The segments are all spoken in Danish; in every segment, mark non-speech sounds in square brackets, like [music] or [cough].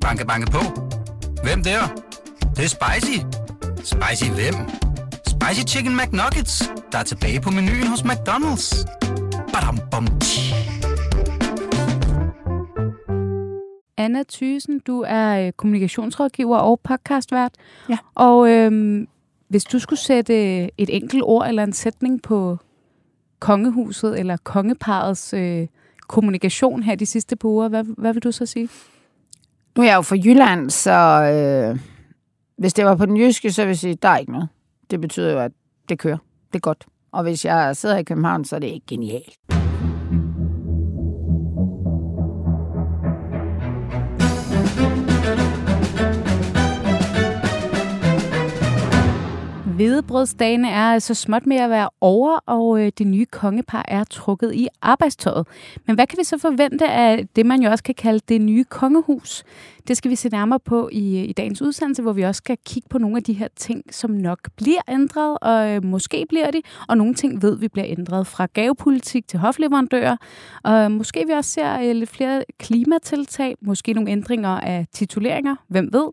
Banke, banke på. Hvem der? Det, det er spicy. Spicy hvem? Spicy Chicken McNuggets, der er tilbage på menuen hos McDonald's. Badum, bom, tji. Anna Thysen, du er øh, kommunikationsrådgiver og podcastvært. Ja. Og øhm, hvis du skulle sætte et enkelt ord eller en sætning på kongehuset eller kongeparets øh, kommunikation her de sidste par uger, hvad, hvad vil du så sige? Nu er jeg jo fra Jylland, så øh, hvis det var på den jyske, så vil jeg sige, der er ikke noget. Det betyder jo, at det kører. Det er godt. Og hvis jeg sidder i København, så er det ikke genialt. Hvedebrødsdagene er altså småt med at være over, og øh, det nye kongepar er trukket i arbejdstøjet. Men hvad kan vi så forvente af det, man jo også kan kalde det nye kongehus? Det skal vi se nærmere på i, øh, i dagens udsendelse, hvor vi også skal kigge på nogle af de her ting, som nok bliver ændret, og øh, måske bliver de, og nogle ting ved vi bliver ændret fra gavepolitik til hofleverandører. Og øh, måske vi også ser øh, lidt flere klimatiltag, måske nogle ændringer af tituleringer, hvem ved.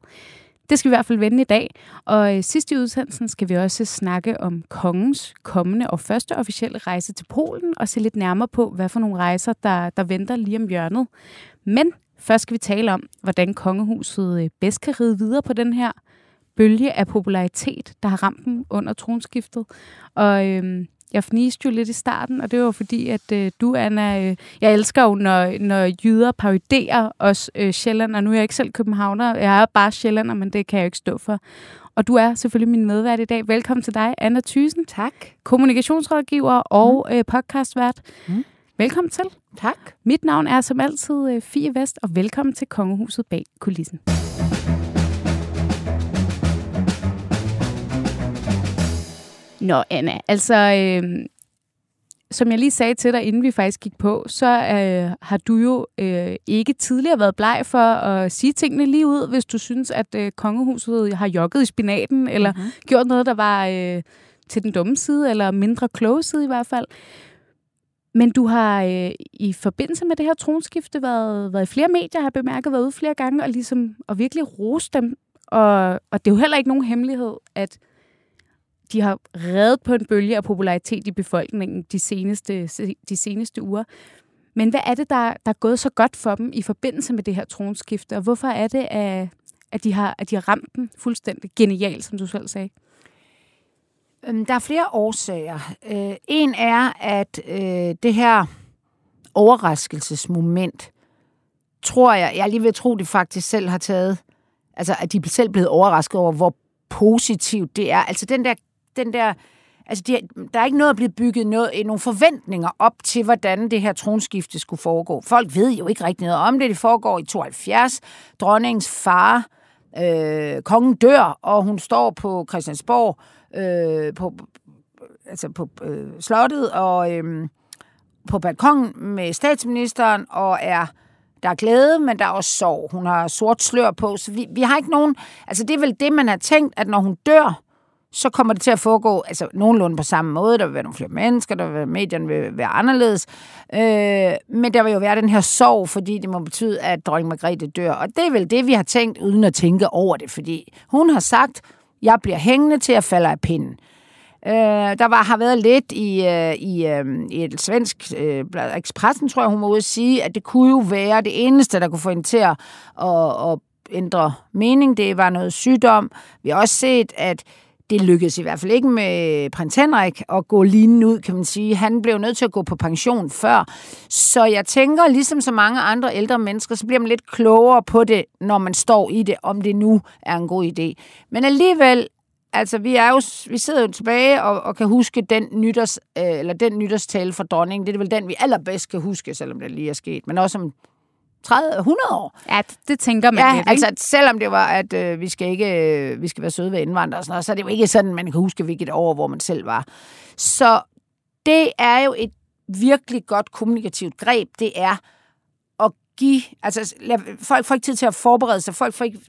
Det skal vi i hvert fald vende i dag. Og øh, sidst i udsendelsen skal vi også snakke om kongens kommende og første officielle rejse til Polen, og se lidt nærmere på, hvad for nogle rejser, der, der venter lige om hjørnet. Men først skal vi tale om, hvordan kongehuset øh, bedst kan ride videre på den her bølge af popularitet, der har ramt dem under tronskiftet. Og øh, jeg fniste jo lidt i starten, og det var fordi, at øh, du, Anna, øh, jeg elsker jo, når, når jyder parodier os øh, Sjælland, og nu er jeg ikke selv københavner, jeg er bare sjællander, men det kan jeg jo ikke stå for. Og du er selvfølgelig min medvært i dag. Velkommen til dig, Anna Thysen. Tak. Kommunikationsrådgiver og øh, podcastvært. Mm. Velkommen til. Tak. Mit navn er som altid øh, Fie Vest, og velkommen til Kongehuset bag kulissen. Nå, Anna, altså, øh, som jeg lige sagde til dig, inden vi faktisk gik på, så øh, har du jo øh, ikke tidligere været bleg for at sige tingene lige ud, hvis du synes, at øh, kongehuset har jogget i spinaten, eller Mhm. gjort noget, der var øh, til den dumme side, eller mindre kloge side i hvert fald. Men du har øh, i forbindelse med det her tronskifte været, været i flere medier, har bemærket, været ude flere gange, og ligesom og virkelig rose dem. Og, og det er jo heller ikke nogen hemmelighed, at de har reddet på en bølge af popularitet i befolkningen de seneste, de seneste uger. Men hvad er det, der, der er gået så godt for dem i forbindelse med det her tronskifte, og hvorfor er det, at, at, de, har, at de har ramt den fuldstændig genialt, som du selv sagde? Øhm, der er flere årsager. Øh, en er, at øh, det her overraskelsesmoment, tror jeg, jeg lige vil tro, det faktisk selv har taget, altså at de er selv blevet overrasket over, hvor positivt det er. Altså den der, den der altså de, der er ikke noget at blive bygget noget, øh, nogle forventninger op til, hvordan det her tronskifte skulle foregå. Folk ved jo ikke rigtig noget om det. Det foregår i 72. Dronningens far, øh, kongen dør, og hun står på Christiansborg, øh, på, altså på øh, slottet og øh, på balkongen med statsministeren og er der er glæde, men der er også sorg. Hun har sort slør på, så vi, vi har ikke nogen... Altså, det er vel det, man har tænkt, at når hun dør, så kommer det til at foregå altså, nogenlunde på samme måde. Der vil være nogle flere mennesker, der vil, medierne vil være anderledes. Øh, men der vil jo være den her sorg, fordi det må betyde, at dronning Margrethe dør. Og det er vel det, vi har tænkt, uden at tænke over det, fordi hun har sagt, jeg bliver hængende til at falde af pinden. Øh, der var, har været lidt i, øh, i, øh, i et svensk øh, blad, Expressen, tror jeg, hun må ud at sige, at det kunne jo være det eneste, der kunne få hende til at, at, at ændre mening. Det var noget sygdom. Vi har også set, at det lykkedes i hvert fald ikke med prins Henrik at gå lignende ud, kan man sige. Han blev nødt til at gå på pension før. Så jeg tænker, ligesom så mange andre ældre mennesker, så bliver man lidt klogere på det, når man står i det, om det nu er en god idé. Men alligevel Altså, vi, er jo, vi sidder jo tilbage og, og kan huske den, nytårs, øh, eller den nytårstale fra dronningen. Det er vel den, vi allerbedst kan huske, selvom det lige er sket. Men også om 30, 100 år. Ja, det, det tænker man Ja, lidt, ikke? altså at selvom det var, at øh, vi skal ikke øh, vi skal være søde ved indvandrere og sådan noget, så er det jo ikke sådan, man kan huske, hvilket år, hvor man selv var. Så det er jo et virkelig godt kommunikativt greb. Det er at give, altså lad, folk får ikke tid til at forberede sig, folk får ikke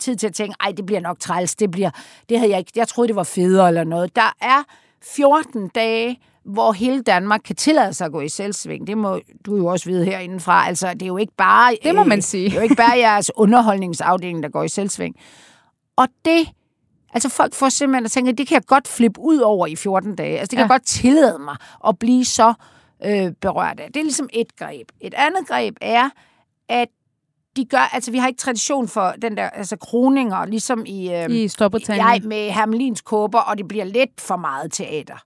tid til at tænke, ej, det bliver nok træls, det bliver, det havde jeg ikke, jeg troede, det var federe eller noget. Der er 14 dage hvor hele Danmark kan tillade sig at gå i selvsving. Det må du jo også vide herindefra. Altså, det er jo ikke bare... Det må man sige. Det er jo ikke bare jeres underholdningsafdeling, der går i selvsving. Og det... Altså, folk får simpelthen at tænke, at det kan jeg godt flippe ud over i 14 dage. Altså, det kan ja. jeg godt tillade mig at blive så øh, berørt af. Det er ligesom et greb. Et andet greb er, at de gør, altså vi har ikke tradition for den der, altså kroninger, ligesom i, øh, I Storbritannien. Jeg med Hermelins kåber, og det bliver lidt for meget teater.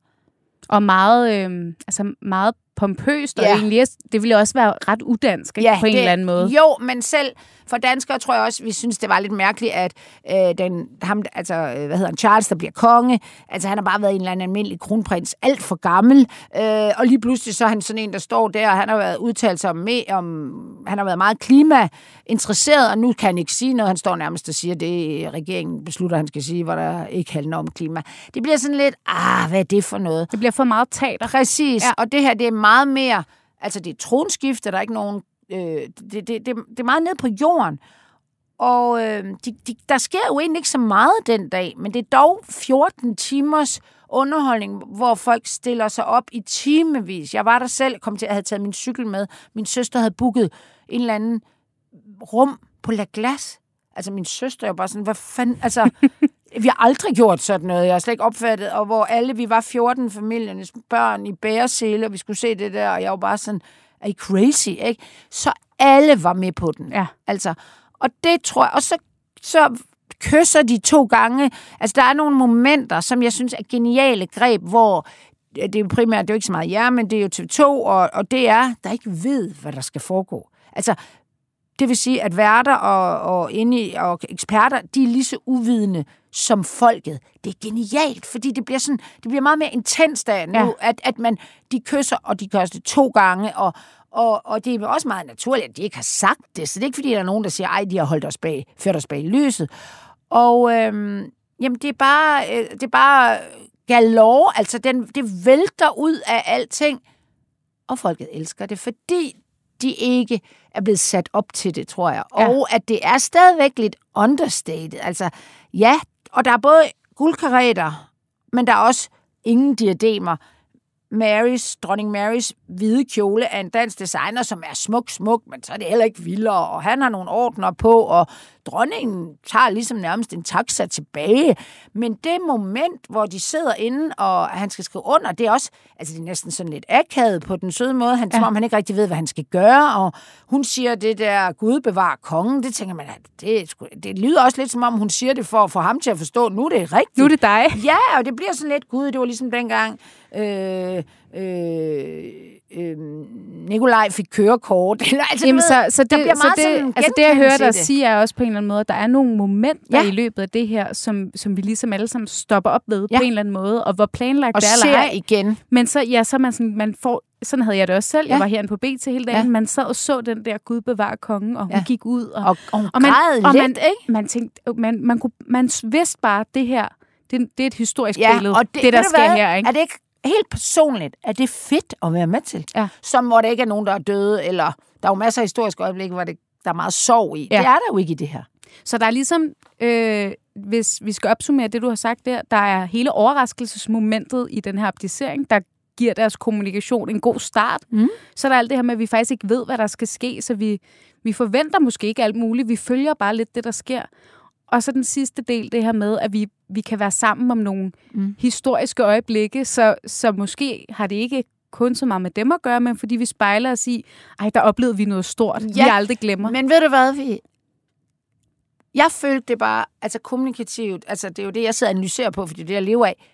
Og meget, øh, altså meget pompøst, ja. og egentlig, det ville også være ret udansk ikke, ja, på en det, eller anden måde. Jo, men selv for danskere tror jeg også, vi synes, det var lidt mærkeligt, at øh, den, ham, altså, øh, hvad hedder han, Charles, der bliver konge, altså han har bare været en eller anden almindelig kronprins, alt for gammel, øh, og lige pludselig så er han sådan en, der står der, og han har været udtalt sig om, med, om han har været meget klimainteresseret, og nu kan han ikke sige noget, han står nærmest og siger, det regeringen beslutter, han skal sige, hvor der ikke handler om klima. Det bliver sådan lidt, ah, hvad er det for noget? Det bliver for meget teater. Præcis, ja. og det her, det er meget mere, altså det er tronskifte, der er ikke nogen Øh, det, det, det, det er meget ned på jorden. Og øh, de, de, der sker jo egentlig ikke så meget den dag, men det er dog 14 timers underholdning, hvor folk stiller sig op i timevis. Jeg var der selv, kom til at have taget min cykel med. Min søster havde booket en eller anden rum på La Glace. Altså min søster er jo bare sådan, hvad fanden, altså, vi har aldrig gjort sådan noget, jeg har slet ikke opfattet, og hvor alle, vi var 14 familiernes børn i bæresele, og vi skulle se det der, og jeg var bare sådan, er I crazy, ikke? Så alle var med på den. Ja. Altså, og det tror jeg, og så, så kysser de to gange. Altså, der er nogle momenter, som jeg synes er geniale greb, hvor det er jo primært, det er jo ikke så meget jer, men det er jo TV2, og, og det er, der ikke ved, hvad der skal foregå. Altså, det vil sige, at værter og, og, inde og eksperter, de er lige så uvidende som folket. Det er genialt, fordi det bliver, sådan, det bliver meget mere intens der nu, ja. at, at man, de kysser, og de kysser det to gange, og, og, og det er også meget naturligt, at de ikke har sagt det. Så det er ikke, fordi der er nogen, der siger, ej, de har holdt os bag, ført os bag lyset. Og øhm, jamen, det er bare, øh, det er bare galore, altså den, det vælter ud af alting. Og folket elsker det, fordi de ikke er blevet sat op til det, tror jeg. Ja. Og at det er stadigvæk lidt understated. Altså, ja, og der er både guldkareter, men der er også ingen diademer. Marys, dronning Marys hvide kjole af en dansk designer, som er smuk, smuk, men så er det heller ikke vildere, og han har nogle ordner på, og dronningen tager ligesom nærmest en taxa tilbage. Men det moment, hvor de sidder inde, og han skal skrive under, det er også, altså det er næsten sådan lidt akavet på den søde måde, han, ja. som om han ikke rigtig ved, hvad han skal gøre, og hun siger det der, Gud bevar kongen, det tænker man, at det, det lyder også lidt som om, hun siger det for at få ham til at forstå, nu er det rigtigt. Nu er det dig. Ja, og det bliver sådan lidt, Gud, det var ligesom dengang, øh, øh, øh, Nikolaj fik kørekort. [laughs] Eller, altså, Jamen, så, så det, så det, altså det, jeg hører dig sige, er også på en eller anden måde, at der er nogle momenter ja. i løbet af det her, som, som vi ligesom alle sammen stopper op ved ja. på en eller anden måde, og hvor planlagt og det er eller ej. igen. Men så, ja, så man, sådan, man får, sådan havde jeg det også selv. Ja. Jeg var herinde på BT hele dagen. Ja. Man sad og så den der Gud bevare kongen, og hun ja. gik ud. Og, og, og og man, og lidt, man, ikke? Man tænkte, man, man, kunne, man vidste bare, det her, det, det er et historisk ja, billede, og det, det der sker hvad? her. Ikke? Er det ikke helt personligt, er det fedt at være med til. Ja. Som hvor der ikke er nogen, der er døde, eller der er jo masser af historiske øjeblikke, hvor det, der er meget sorg i. Ja. Det er der jo ikke i det her. Så der er ligesom, øh, hvis vi skal opsummere det, du har sagt der, der er hele overraskelsesmomentet i den her abdicering, der giver deres kommunikation en god start. Mm. Så er der alt det her med, at vi faktisk ikke ved, hvad der skal ske, så vi, vi forventer måske ikke alt muligt. Vi følger bare lidt det, der sker. Og så den sidste del, det her med, at vi, vi kan være sammen om nogle mm. historiske øjeblikke, så, så måske har det ikke kun så meget med dem at gøre, men fordi vi spejler os i, ej, der oplevede vi noget stort, ja, vi aldrig glemmer. Men ved du hvad, vi... Jeg følte det bare, altså kommunikativt, altså det er jo det, jeg sidder og analyserer på, fordi det er det, jeg lever af.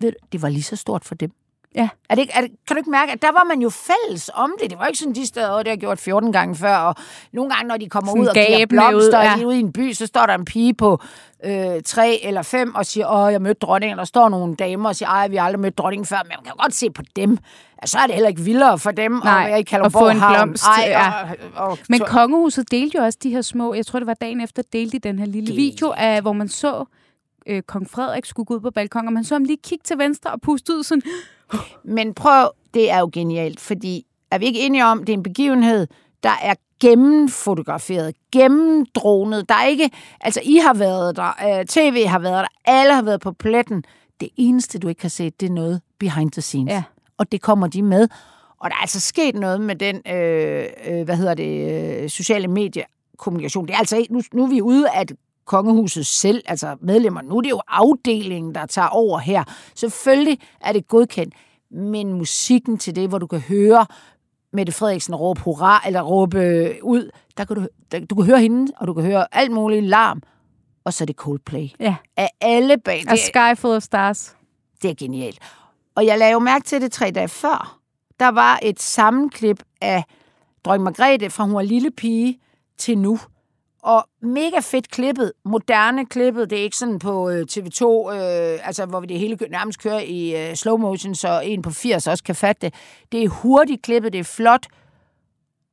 Ved du, det var lige så stort for dem. Ja. Er det, er det, kan du ikke mærke, at der var man jo fælles om det? Det var ikke sådan, de steder, det har gjort 14 gange før, og nogle gange, når de kommer sådan ud og giver blomster ud, ja. ude i en by, så står der en pige på øh, tre eller fem og siger, åh, jeg mødte dronningen, der står nogle damer og siger, ej, vi har aldrig mødt dronningen før, men man kan godt se på dem, at så er det heller ikke vildere for dem Nej, at, at få en blomst. Ej, ja. og, og, men kongehuset delte jo også de her små, jeg tror det var dagen efter, delte de den her lille det. video, af, hvor man så øh, kong Frederik skulle gå ud på balkon, og man så ham lige kigge til venstre og puste ud sådan, [gasps] men prøv, det er jo genialt, fordi er vi ikke enige om, det er en begivenhed, der er gennemfotograferet, gennemdronet. Der er ikke, altså I har været der, øh, tv har været der, alle har været på pletten. Det eneste, du ikke har set, det er noget behind the scenes. Ja. og det kommer de med. Og der er altså sket noget med den, øh, øh, hvad hedder det, øh, sociale mediekommunikation. Det er altså ikke, nu, nu er vi ude af kongehuset selv, altså medlemmer. Nu er det jo afdelingen, der tager over her. Selvfølgelig er det godkendt, men musikken til det, hvor du kan høre Mette Frederiksen råbe hurra, eller råbe ud, der kan du, der, du kan høre hende, og du kan høre alt muligt larm, og så er det Coldplay. Ja. Af alle bag. Det, Sky Full of Stars. det er genialt. Og jeg lagde jo mærke til det tre dage før. Der var et sammenklip af dronning Margrethe fra hun var lille pige til nu. Og mega fedt klippet, moderne klippet. Det er ikke sådan på øh, TV2, øh, altså hvor vi det hele nærmest kører i øh, slow motion, så en på 80 også kan fatte det. Det er hurtigt klippet, det er flot.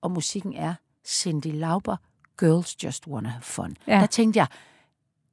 Og musikken er Cindy Lauper, Girls Just Wanna Have Fun. Ja. Der tænkte jeg,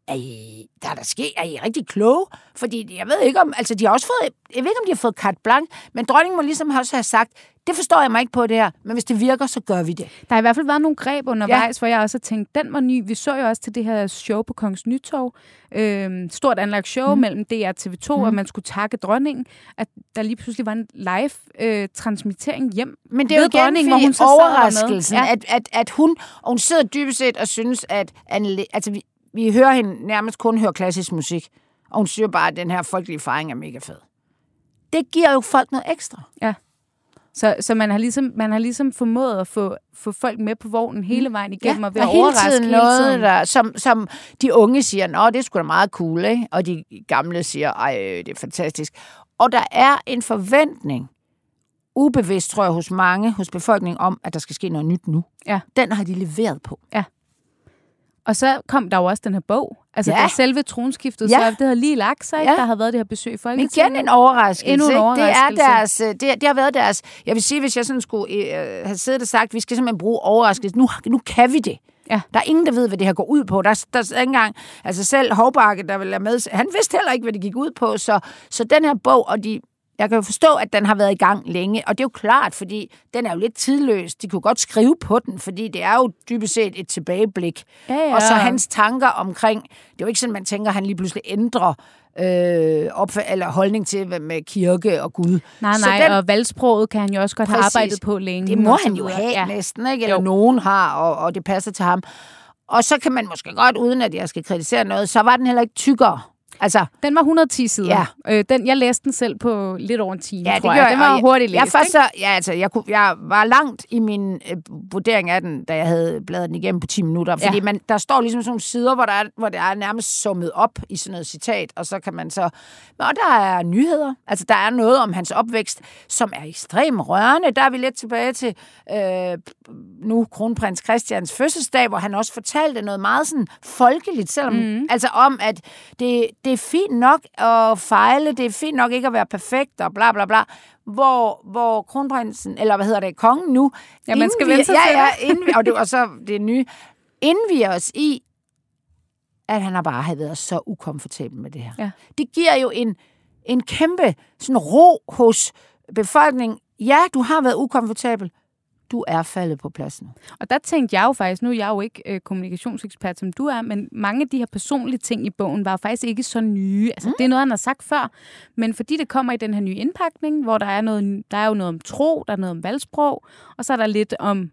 er I, der er der sket, er I rigtig kloge? Fordi jeg ved ikke om, altså de har også fået, jeg ved ikke om de har fået carte blanche, men dronningen må ligesom også have sagt, det forstår jeg mig ikke på det her, men hvis det virker, så gør vi det. Der har i hvert fald været nogle greb undervejs, ja. hvor jeg også har tænkt, den var ny. Vi så jo også til det her show på Kongens Nytorv. Øhm, stort anlagt show mm. mellem DR og TV2, mm. og man skulle takke dronningen. At der lige pludselig var en live øh, transmittering hjem Men det er jo igen dronningen, hvor hun så overraskelsen, ja. at, at, at hun, og hun sidder dybest set og synes, at Anne, altså vi, vi hører hende nærmest kun høre klassisk musik, og hun siger bare, at den her folkelige fejring er mega fed. Det giver jo folk noget ekstra. Ja. Så, så man, har ligesom, man har ligesom formået at få, få folk med på vognen hele vejen igennem, og ved at hele tiden hele noget, tiden. Der, som, som de unge siger, nå, det er sgu da meget cool, ikke? Og de gamle siger, ej, det er fantastisk. Og der er en forventning, ubevidst, tror jeg, hos mange, hos befolkningen, om, at der skal ske noget nyt nu. Ja. Den har de leveret på. Og så kom der jo også den her bog. Altså, Ja. da selve tronskiftet, Ja. så det havde lige lagt sig. Ja. Der havde været det her besøg i Folketinget. igen en overraskelse. Endnu en overraskelse. Det er deres, øh, det, det har været deres, jeg vil sige, hvis jeg sådan skulle øh, have siddet og sagt, vi skal simpelthen bruge overraskelse, nu, nu kan vi det. Ja. Der er ingen, der ved, hvad det her går ud på. Der, der er ikke engang, altså selv Hovbakke, der vil være med, han vidste heller ikke, hvad det gik ud på. Så, så den her bog, og de, jeg kan jo forstå, at den har været i gang længe, og det er jo klart, fordi den er jo lidt tidløs. De kunne godt skrive på den, fordi det er jo dybest set et tilbageblik. Ja, ja. Og så hans tanker omkring, det er jo ikke sådan, man tænker, at han lige pludselig ændrer øh, opf- eller holdning til med kirke og Gud. Nej, Så nej, den- og valgsproget kan han jo også godt have Præcis. arbejdet på længe. Det må han jo have Ja. næsten, ikke? Eller jo. nogen har, og, og det passer til ham. Og så kan man måske godt, uden at jeg skal kritisere noget, så var den heller ikke tykkere. Altså, Den var 110 sider. Ja. Øh, den, jeg læste den selv på lidt over en time, ja, det tror jeg. Den var jeg- hurtigt læst, Jeg, først så, ja, altså, jeg, kunne, jeg var langt i min øh, vurdering af den, da jeg havde bladret den igennem på 10 minutter. Fordi Ja. man, der står ligesom sådan nogle sider, hvor der, er, hvor det er nærmest summet op i sådan noget citat, og så kan man så... Og der er nyheder. Altså, der er noget om hans opvækst, som er ekstremt rørende. Der er vi lidt tilbage til øh, nu kronprins Christians fødselsdag, hvor han også fortalte noget meget sådan folkeligt, selvom, mm. altså om, at det, det er fint nok at fejle, det er fint nok ikke at være perfekt, og bla bla bla, hvor, hvor kronprinsen, eller hvad hedder det, kongen nu, Ja, man skal vende sig ja, til ja, indvier, og, det, og så [laughs] det nye, indviger os i, at han har bare havde været så ukomfortabel med det her. Ja. Det giver jo en, en kæmpe sådan ro hos befolkningen. Ja, du har været ukomfortabel. Du er faldet på pladsen. Og der tænkte jeg jo faktisk, nu er jeg jo ikke øh, kommunikationsekspert, som du er, men mange af de her personlige ting i bogen var jo faktisk ikke så nye. Altså, mm. det er noget, han har sagt før, men fordi det kommer i den her nye indpakning, hvor der er, noget, der er jo noget om tro, der er noget om valgsprog, og så er der lidt om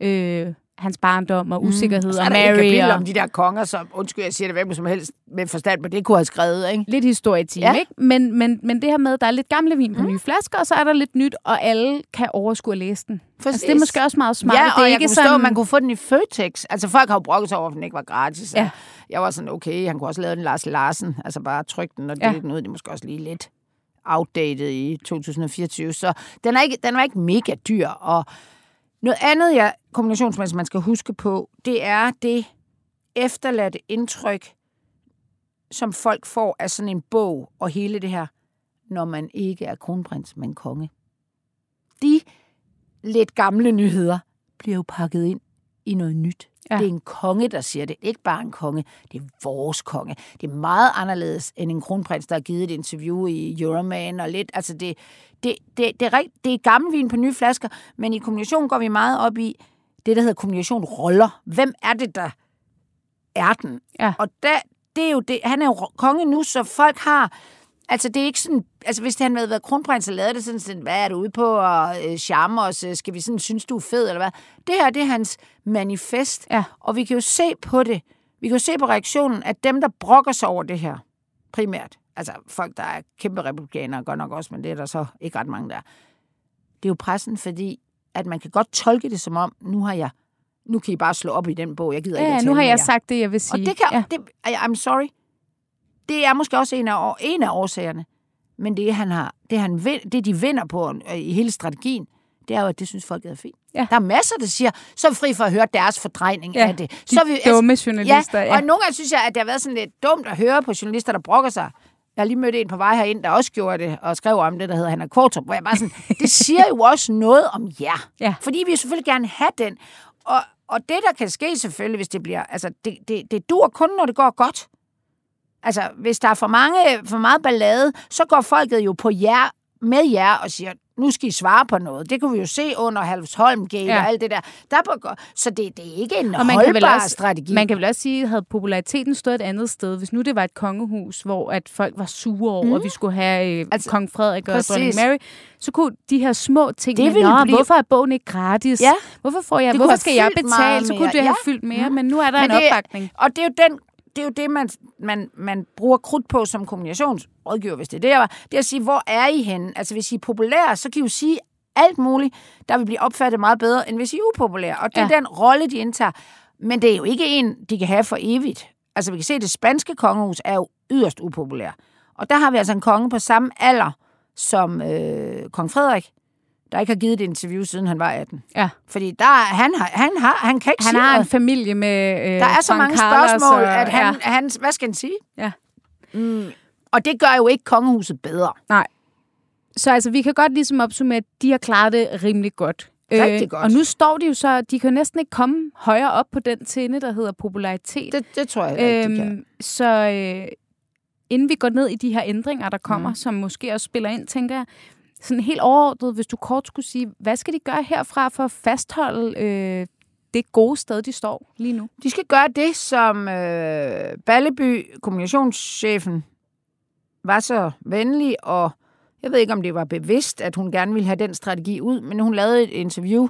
øh, hans barndom og usikkerhed Mm. Så og et Mary og om de der konger, som, undskyld, jeg siger det hvem som helst med forstand, men det kunne have skrevet, ikke? lidt historietime, Ja. ikke? Men, men, men det her med, der er lidt gamle vin på mm. nye flasker, og så er der lidt nyt, og alle kan overskue at læse den. Altså, det er måske også meget smart. Ja, det og er jeg ikke kunne forstå, sådan, at man kunne få den i Føtex. Altså folk har jo brokket sig over, at den ikke var gratis. Ja. Ja. Jeg var sådan, okay, han kunne også lave den Lars Larsen. Altså bare trykke den og Ja. dele den ud. Det er måske også lige lidt outdated i 2024. Så den er ikke, den var ikke mega dyr. Og noget andet, jeg kombinationsmæssigt, man skal huske på, det er det efterladte indtryk, som folk får af sådan en bog og hele det her, når man ikke er kronprins, men konge. De lidt gamle nyheder bliver jo pakket ind i noget nyt. Ja. Det er en konge, der siger det. Ikke bare en konge, det er vores konge. Det er meget anderledes end en kronprins, der har givet et interview i Euroman og lidt. Altså det, det, det, det, er, rigt- det er gammel vin på nye flasker, men i kommunikation går vi meget op i det, der hedder kommunikation roller. Hvem er det, der er den? Ja. Og der, det er jo det, han er jo konge nu, så folk har Altså, det er ikke sådan... Altså, hvis det han havde været kronprins og lavet det sådan, sådan, hvad er du ude på, og øh, charme os, øh, skal vi sådan synes, du er fed, eller hvad? Det her, det er hans manifest. Ja. Og vi kan jo se på det, vi kan jo se på reaktionen, at dem, der brokker sig over det her, primært, altså folk, der er kæmpe republikanere, godt nok også, men det er der så ikke ret mange der, det er jo pressen, fordi at man kan godt tolke det som om, nu har jeg, nu kan I bare slå op i den bog, jeg gider ikke Ja, at nu har jeg jer. sagt det, jeg vil sige. Og det kan, ja. ja. det, I'm sorry, det er måske også en af, en af årsagerne, men det, han har, det, han det, de vinder på øh, i hele strategien, det er jo, at det synes folk er fint. Ja. Der er masser, der siger, så er fri for at høre deres fordrejning Ja, af det. de Så er vi, dumme journalister, Ja, ja. og nogle gange synes jeg, at det har været sådan lidt dumt at høre på journalister, der brokker sig. Jeg har lige mødt en på vej herind, der også gjorde det, og skrev om det, der hedder Hanna Kvartrup, hvor jeg bare sådan, [laughs] det siger jo også noget om jer. Ja. Fordi vi selvfølgelig gerne have den. Og, og det, der kan ske selvfølgelig, hvis det bliver, altså, det, det, det dur kun, når det går godt. Altså, hvis der er for, mange, for meget ballade, så går folket jo på jer, med jer og siger, nu skal I svare på noget. Det kunne vi jo se under Halvsholm-gate Ja. ja. og alt det der. der på, så det, det er ikke en Og man kan, holdbar også, strategi. man kan vel også sige, at populariteten stået et andet sted, hvis nu det var et kongehus, hvor at folk var sure over, mm. at vi skulle have øh, altså, kong Frederik og præcis. dronning Mary, så kunne de her små ting, Det med, blive- hvorfor er bogen ikke gratis? Ja. Hvorfor, får jeg, Det hvorfor skal jeg betale? Så kunne det have Ja. fyldt mere, men nu er der Men en det- opbakning. Og det er jo den det er jo det, man, man, man bruger krudt på som kommunikationsrådgiver, hvis det er det, jeg var. Det er at sige, hvor er I henne? Altså, hvis I er populære, så kan I jo sige alt muligt, der vil blive opfattet meget bedre, end hvis I er upopulære. Og det er Ja. den rolle, de indtager. Men det er jo ikke en, de kan have for evigt. Altså, vi kan se, at det spanske kongehus er jo yderst upopulær. Og der har vi altså en konge på samme alder som øh, kong Frederik, der ikke har givet et interview, siden han var 18. Ja. Fordi der, er- han, har, han, har, han kan ikke Han sige har en familie med øh, Der er så Frank mange Carlos spørgsmål, og, at han, Ja, han... Hvad skal han sige? ja. Og det gør jo ikke kongehuset bedre. Nej. Så altså, vi kan godt ligesom opsummere, at de har klaret det rimelig godt. Rigtig godt. Og nu står de jo så, de kan næsten ikke komme højere op på den tinde, der hedder popularitet. Det, det tror jeg ikke, de kan. Øhm, så øh, inden vi går ned i de her ændringer, der kommer, mm. som måske også spiller ind, tænker jeg, sådan helt overordnet, hvis du kort skulle sige, hvad skal de gøre herfra for at fastholde øh, det gode sted, de står lige nu? De skal gøre det, som øh, Balleby, kommunikationschefen, var så venlig, og jeg ved ikke, om det var bevidst, at hun gerne ville have den strategi ud, men hun lavede et interview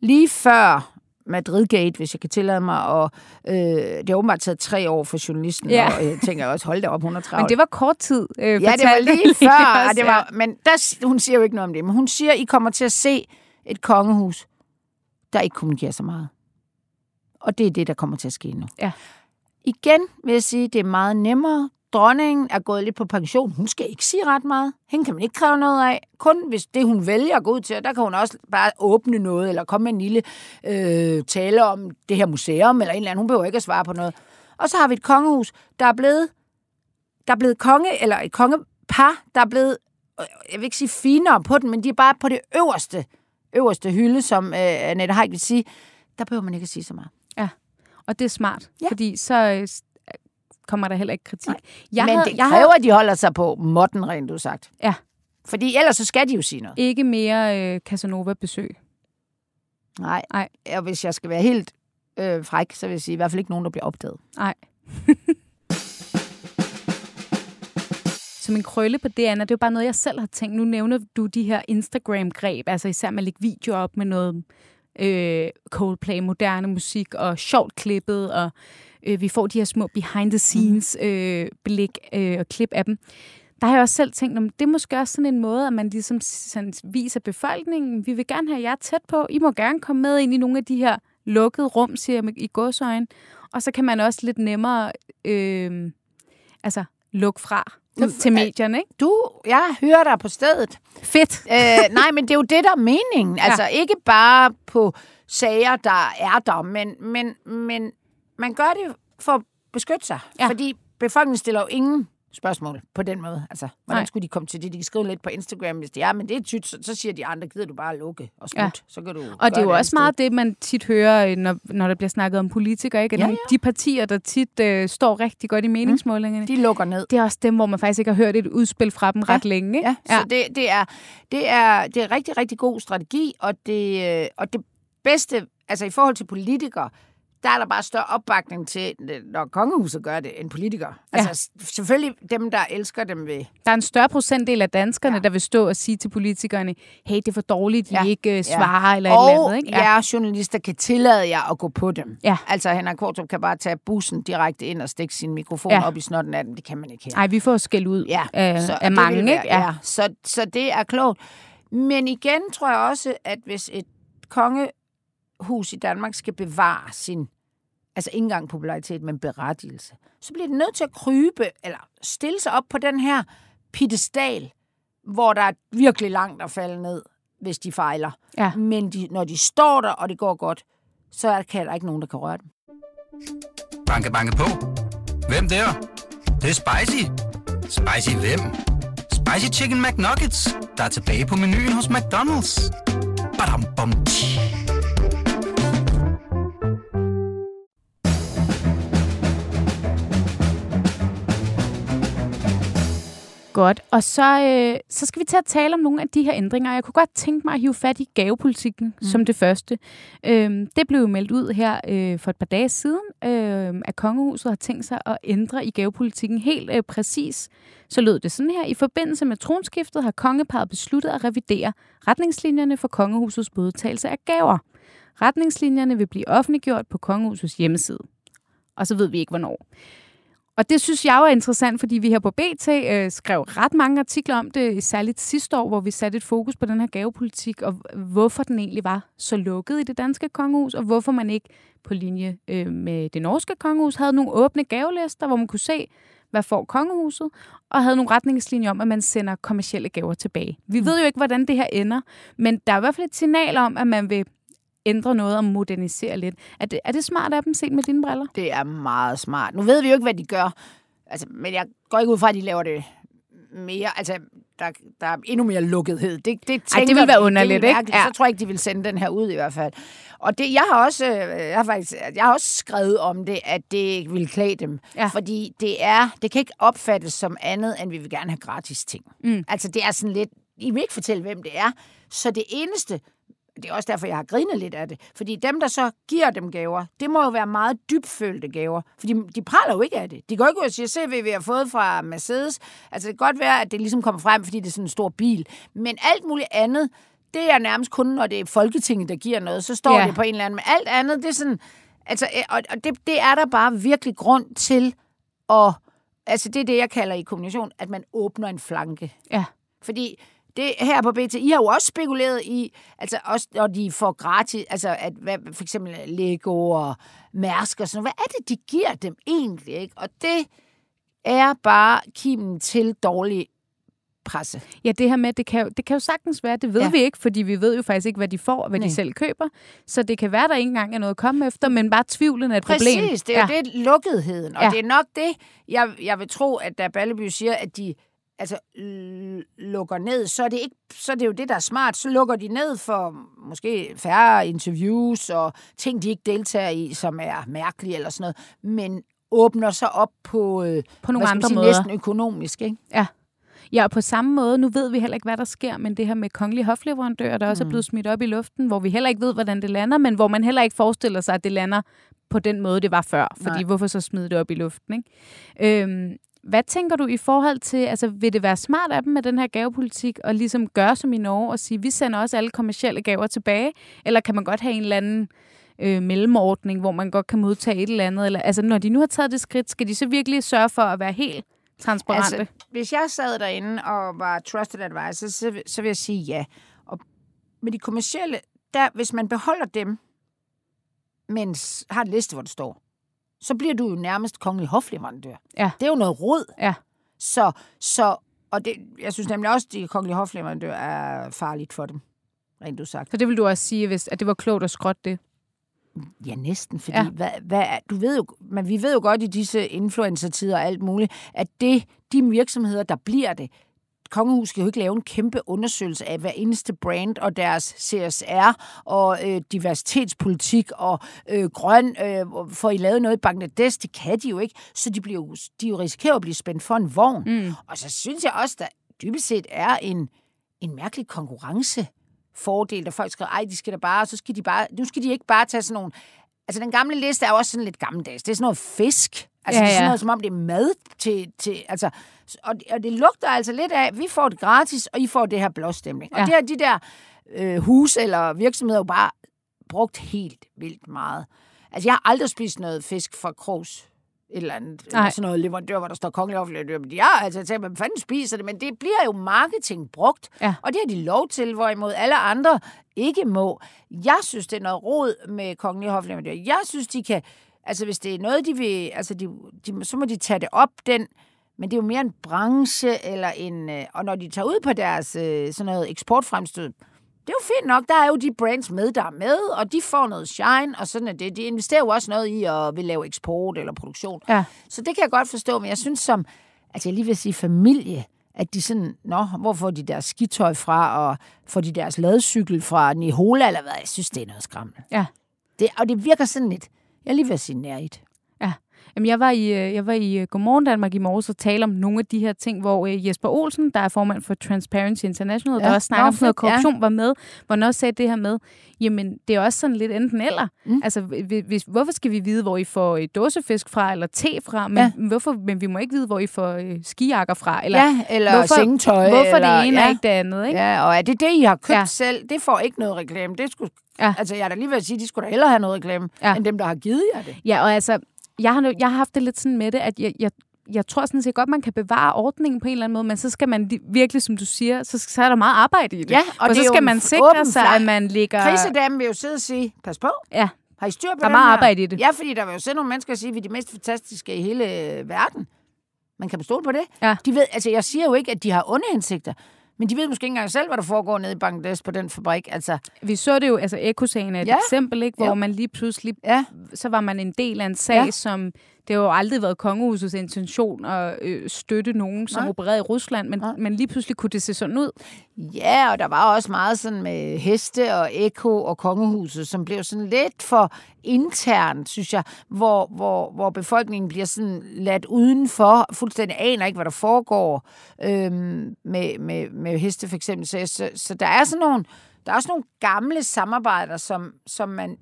lige før Madridgate, hvis jeg kan tillade mig, og øh, det har åbenbart taget tre år for journalisten, Ja. og jeg tænker også, hold da op, hun er travlt. Men det var kort tid, øh, Ja, det var lige før, [laughs] også, og det var, men der, hun siger jo ikke noget om det, men hun siger, I kommer til at se et kongehus, der ikke kommunikerer så meget. Og det er det, der kommer til at ske nu. Ja. Igen vil jeg sige, det er meget nemmere. Dronningen er gået lidt på pension. Hun skal ikke sige ret meget. Hende kan man ikke kræve noget af. Kun hvis det, hun vælger at gå ud til, der kan hun også bare åbne noget, eller komme med en lille øh, tale om det her museum, eller en eller anden. Hun behøver ikke at svare på noget. Og så har vi et kongehus, der er blevet, der er blevet konge, eller et kongepar, der er blevet, øh, jeg vil ikke sige finere på den, men de er bare på det øverste, øverste hylde, som øh, Annette Haik vil sige. Der behøver man ikke at sige så meget. Og det er smart, Ja. fordi så øh, kommer der heller ikke kritik. Nej. Jeg men havde, det jeg kræver, at de holder sig på måtten, rent du sagt. Ja. Fordi ellers så skal de jo sige noget. ikke mere øh, Casanova-besøg. Nej. Nej. Og hvis jeg skal være helt øh, fræk, så vil jeg sige, i hvert fald ikke nogen, der bliver opdaget. Nej. [laughs] Som en krølle på det, Anna, det er jo bare noget, jeg selv har tænkt. Nu nævner du de her Instagram-greb, altså især med at lægge videoer op med noget øh, Coldplay, moderne musik og sjovt klippet, og øh, vi får de her små behind-the-scenes øh, blik øh, og klip af dem. Der har jeg også selv tænkt, om det er måske også sådan en måde, at man ligesom sådan viser befolkningen, vi vil gerne have jer tæt på, I må gerne komme med ind i nogle af de her lukkede rum, siger jeg i godsøjen, og så kan man også lidt nemmere øh, altså, lukke fra Så- til medierne, ikke? Du, jeg hører dig på stedet. Fedt! øh, nej, men det er jo det, der er meningen. [laughs] Ja. Altså ikke bare på sager, der er der, men, men, men man gør det for at beskytte sig. Ja. Fordi befolkningen stiller jo ingen spørgsmål på den måde. Altså, hvordan Nej. skulle de komme til det? De kan skrive lidt på Instagram, hvis det er, men det er tydt, så, så siger de andre, gider du bare lukke og slut. Ja. Ja. Så kan du Og det er jo også meget det, man tit hører, øh, når, når der bliver snakket om politikere. Ikke? At Ja, nogle- De partier, der tit øh, står rigtig godt i meningsmålingerne, De lukker ned. det er også dem, hvor man faktisk ikke har hørt et udspil fra dem Ja. ret længe. Ikke? Ja, ja. så det, det, er, det, er, det er rigtig, rigtig god strategi, og det, øh, og det bedste, altså i forhold til politikere, der er der bare større opbakning til, når kongehuset gør det, end politikere. Ja. Altså selvfølgelig dem, der elsker dem ved... Der er en større procentdel af danskerne, ja. der vil stå og sige til politikerne, hey, det er for dårligt, de ja. ikke uh, svarer ja. eller og et eller andet. Ikke? Ja. journalister kan tillade jer at gå på dem. Ja. Altså Henrik Kortrup kan bare tage bussen direkte ind og stikke sin mikrofon ja. op i snotten af dem. Det kan man ikke her. Nej, vi får skæld ud ja. af, så, af mange. Ikke? Ja. ja. Så, så det er klogt. Men igen tror jeg også, at hvis et kongehus i Danmark skal bevare sin, altså ikke engang popularitet, men berettigelse, så bliver det nødt til at krybe, eller stille sig op på den her pedestal, hvor der er virkelig langt at falde ned, hvis de fejler. Ja. Men de, når de står der, og det går godt, så er der ikke nogen, der kan røre dem. Banke, banke på. Hvem der? Det, det er spicy. Spicy hvem? Spicy Chicken McNuggets, der er tilbage på menuen hos McDonald's. Badum, bom, Godt, og så, øh, så skal vi til at tale om nogle af de her ændringer. Jeg kunne godt tænke mig at hive fat i gavepolitikken mm. som det første. Øhm, det blev jo meldt ud her øh, for et par dage siden, øh, at kongehuset har tænkt sig at ændre i gavepolitikken helt øh, præcis. Så lød det sådan her. I forbindelse med tronskiftet har kongeparet besluttet at revidere retningslinjerne for kongehusets modtagelse af gaver. Retningslinjerne vil blive offentliggjort på kongehusets hjemmeside. Og så ved vi ikke, hvornår. Og det synes jeg jo er interessant, fordi vi her på BT øh, skrev ret mange artikler om det, særligt sidste år, hvor vi satte et fokus på den her gavepolitik, og hvorfor den egentlig var så lukket i det danske kongehus, og hvorfor man ikke på linje øh, med det norske kongehus havde nogle åbne gavelister, hvor man kunne se, hvad får kongehuset, og havde nogle retningslinjer om, at man sender kommersielle gaver tilbage. Vi mm. ved jo ikke, hvordan det her ender, men der er i hvert fald et signal om, at man vil ændre noget og modernisere lidt. Er det, er det smart af dem set med dine briller? Det er meget smart. Nu ved vi jo ikke, hvad de gør, altså, men jeg går ikke ud fra, at de laver det mere, altså, der, der er endnu mere lukkethed. Det, det, Ej, det vil være underligt, det ikke? Ja. Så tror jeg ikke, de vil sende den her ud i hvert fald. Og det, jeg har også, øh, jeg har faktisk, jeg har også skrevet om det, at det vil klæde dem. Ja. Fordi det er, det kan ikke opfattes som andet, end vi vil gerne have gratis ting. Mm. Altså, det er sådan lidt, I vil ikke fortælle, hvem det er. Så det eneste, det er også derfor, jeg har grinet lidt af det. Fordi dem, der så giver dem gaver, det må jo være meget dybfølte gaver. Fordi de praler jo ikke af det. De går ikke ud og siger, se, hvad vi har fået fra Mercedes. Altså, det kan godt være, at det ligesom kommer frem, fordi det er sådan en stor bil. Men alt muligt andet, det er nærmest kun, når det er Folketinget, der giver noget. Så står ja. det på en eller anden. Men alt andet, det er sådan... Altså, og det, det er der bare virkelig grund til at... Altså, det er det, jeg kalder i kommunikation, at man åbner en flanke. Ja. Fordi det her på BT, I har jo også spekuleret i, altså også når de får gratis, altså at hvad, for eksempel Lego og Mærsk og sådan noget, hvad er det, de giver dem egentlig, ikke? Og det er bare kimen til dårlig presse. Ja, det her med, det kan, jo, det kan jo sagtens være, det ved ja. vi ikke, fordi vi ved jo faktisk ikke, hvad de får og hvad Nej. de selv køber. Så det kan være, der ikke engang er noget at komme efter, men bare tvivlen er et Præcis, problem. Præcis, det er ja. det lukketheden. Og ja. det er nok det, jeg, jeg vil tro, at da Balleby siger, at de altså, lukker ned, så er, det ikke, så er det jo det, der er smart. Så lukker de ned for måske færre interviews og ting, de ikke deltager i, som er mærkelige eller sådan noget, men åbner sig op på, øh, på nogle andre sige, måder. næsten økonomisk. Ikke? Ja. Ja, og på samme måde, nu ved vi heller ikke, hvad der sker, men det her med kongelige hofleverandører, der mm. også er mm. blevet smidt op i luften, hvor vi heller ikke ved, hvordan det lander, men hvor man heller ikke forestiller sig, at det lander på den måde, det var før. Fordi Nej. hvorfor så smide det op i luften? Ikke? Øhm, hvad tænker du i forhold til, altså vil det være smart af dem med den her gavepolitik, og ligesom gøre som i Norge og sige, vi sender også alle kommersielle gaver tilbage, eller kan man godt have en eller anden øh, mellemordning, hvor man godt kan modtage et eller andet, eller altså når de nu har taget det skridt, skal de så virkelig sørge for at være helt transparente? Altså, hvis jeg sad derinde og var trusted advisor, så, så vil jeg sige ja. Og med de kommersielle, der, hvis man beholder dem, mens har en liste, hvor det står, så bliver du jo nærmest kongelig hofleverandør. Ja. Det er jo noget råd. Ja. Så, så og det, jeg synes nemlig også, at de kongelige hofleverandør er farligt for dem, rent du sagt. Så det vil du også sige, hvis, at det var klogt at skrotte det? Ja, næsten, fordi ja. Hvad, hvad, du ved jo, men vi ved jo godt i disse influencer-tider og alt muligt, at det, de virksomheder, der bliver det, Kongehus skal jo ikke lave en kæmpe undersøgelse af hver eneste brand og deres CSR og øh, diversitetspolitik og øh, grøn, øh, for I lavet noget i Bangladesh. Det kan de jo ikke, så de, bliver jo, de jo risikerer at blive spændt for en vogn. Mm. Og så synes jeg også, der dybest set er en, en mærkelig konkurrence fordel, der folk skriver, ej, de skal da bare, så skal de bare, nu skal de ikke bare tage sådan nogle Altså, den gamle liste er jo også sådan lidt gammeldags. Det er sådan noget fisk. Altså, Ja, ja, det er sådan noget, som om det er mad til... til altså, og, og det lugter altså lidt af, vi får det gratis, og I får det her blåstemning. Ja. Og det er de der øh, hus eller virksomheder jo bare brugt helt vildt meget. Altså, jeg har aldrig spist noget fisk fra Krogs et eller andet, Nej. sådan noget leverandør, hvor der står kongelig offentlig Men Ja, altså, jeg tænker, hvem fanden spiser det? Men det bliver jo marketing brugt, Ja. og det har de lov til, hvorimod alle andre ikke må. Jeg synes, det er noget råd med kongelige hofleverandør. Jeg synes, de kan... Altså, hvis det er noget, de vil... Altså, de, de, så må de tage det op, den... Men det er jo mere en branche, eller en... øh, Og når de tager ud på deres øh, sådan noget eksportfremstød, det er jo fint nok. Der er jo de brands med, der er med, og de får noget shine, og sådan er det. De investerer jo også noget i at vil lave eksport eller produktion. Ja. Så det kan jeg godt forstå, men jeg synes som, altså jeg lige vil sige familie, at de sådan, nå, hvor får de deres skitøj fra, og får de deres ladcykel fra Nihola, eller hvad? Jeg synes, det er noget skræmmende. Ja. Det, og det virker sådan lidt, jeg er lige ved at sige nærigt. Ja. Jamen, jeg var i, øh, jeg var i øh, Godmorgen Danmark i morges og tale om nogle af de her ting, hvor øh, Jesper Olsen, der er formand for Transparency International, ja. Der også snakker om noget fedt, ja. korruption, var med, hvor han også sagde det her med, jamen, det er også sådan lidt enten eller. Mm. Altså, hvis, hvorfor skal vi vide, hvor I får dåsefisk fra, eller te fra, men, ja. Hvorfor, men vi må ikke vide, hvor I får skijakker fra, eller ja, eller hvorfor, sengetøj. hvorfor eller, det ene ja. og ikke det andet, ikke? Ja, og er det det, I har købt Ja. selv? Det får ikke noget reklame. Det skulle, Ja. Altså, jeg er da lige ved at sige, de skulle da hellere have noget reklame, ja. end dem, der har givet jer det. Ja, og altså, jeg har, jeg har haft det lidt sådan med det, at jeg, jeg, jeg tror sådan set godt, man kan bevare ordningen på en eller anden måde, men så skal man li- virkelig, som du siger, så, så er der meget arbejde i det. Ja, og og det så skal man sikre sig, at man ligger... Krisedamen vil jo sidde og sige, pas på, Ja, har I styr på Der er meget her? arbejde i det. Ja, fordi der vil jo sidde nogle mennesker og sige, at vi er de mest fantastiske i hele verden. Man kan stole på det. Ja. De ved, altså, jeg siger jo ikke, at de har onde hensigter, men de ved måske ikke engang selv, hvad der foregår nede i Bangladesh på den fabrik. Altså, vi så det jo, altså Ekosagen er et Ja. eksempel, ikke, hvor Ja. man lige pludselig, ja, så var man en del af en sag, Ja. som det har jo aldrig været kongehusets intention at øh, støtte nogen, som Nej. opererede i Rusland, men, Nej. men lige pludselig kunne det se sådan ud. Ja, og der var også meget sådan med heste og ekko og kongehuset, som blev sådan lidt for internt, synes jeg, hvor, hvor, hvor befolkningen bliver sådan ladt udenfor, fuldstændig aner ikke, hvad der foregår øhm, med, med, med heste for eksempel. Så, så, så der er sådan nogle, der er også nogle gamle samarbejder, som, som man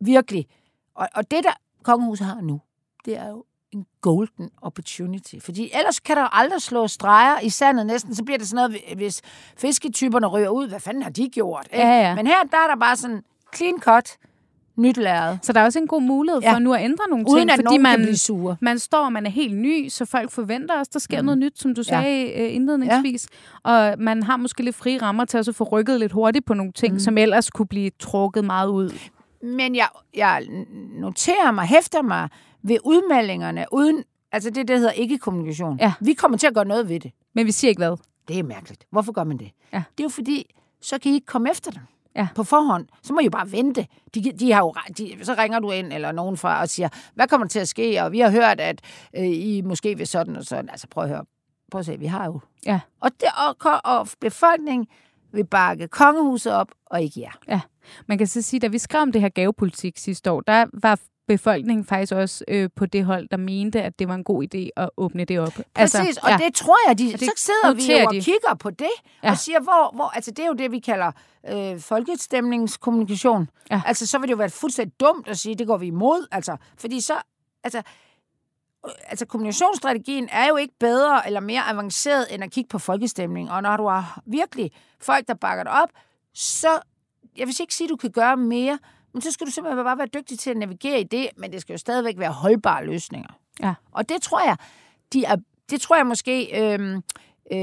virkelig, og, og det der kongehuset har nu, det er jo en golden opportunity. Fordi ellers kan der jo aldrig slå streger i sandet næsten. Så bliver det sådan noget, hvis fisketyperne ryger ud. Hvad fanden har de gjort? ikke? Ja, ja. Men her, der er der bare sådan clean cut, nyt lærred. Så der er også en god mulighed for Ja. nu at ændre nogle Uden ting, at fordi nogen man, kan blive sure. man står, og man er helt ny, så folk forventer også, der sker mm. noget nyt, som du sagde ja. indledningsvis. Ja. Og man har måske lidt frie rammer til at så få rykket lidt hurtigt på nogle ting, mm. som ellers kunne blive trukket meget ud. Men jeg, jeg noterer mig, hæfter mig ved udmeldingerne, uden, altså det, der hedder ikke-kommunikation. Ja. Vi kommer til at gøre noget ved det. Men vi siger ikke hvad. Det er mærkeligt. Hvorfor gør man det? Ja. Det er jo fordi, så kan I ikke komme efter dem. Ja. På forhånd. Så må I jo bare vente. De, de har jo, de, så ringer du ind, eller nogen fra, og siger, hvad kommer der til at ske? Og vi har hørt, at øh, I måske vil sådan og sådan. Altså prøv at høre. Prøv at se, vi har jo. Ja. Og, det, og, og befolkningen vil bakke kongehuset op, og ikke jer. Ja, man kan så sige, da vi skrev om det her gavepolitik sidste år, der var befolkningen faktisk også øh, på det hold, der mente, at det var en god idé at åbne det op. Præcis, altså, og ja. det tror jeg, de, det så sidder vi jo og de. kigger på det, Ja. og siger, hvor, hvor, altså det er jo det, vi kalder øh, folkestemningskommunikation. Ja. Altså, så vil det jo være fuldstændig dumt at sige, det går vi imod, altså, fordi så, altså, øh, altså kommunikationsstrategien er jo ikke bedre eller mere avanceret, end at kigge på folkestemning, og når du har virkelig folk, der bakker dig op, så, jeg vil ikke sige, at du kan gøre mere, men så skal du simpelthen bare være dygtig til at navigere i det, men det skal jo stadigvæk være holdbare løsninger. Ja. Og det tror jeg, de er, det tror jeg måske, øhm, øh,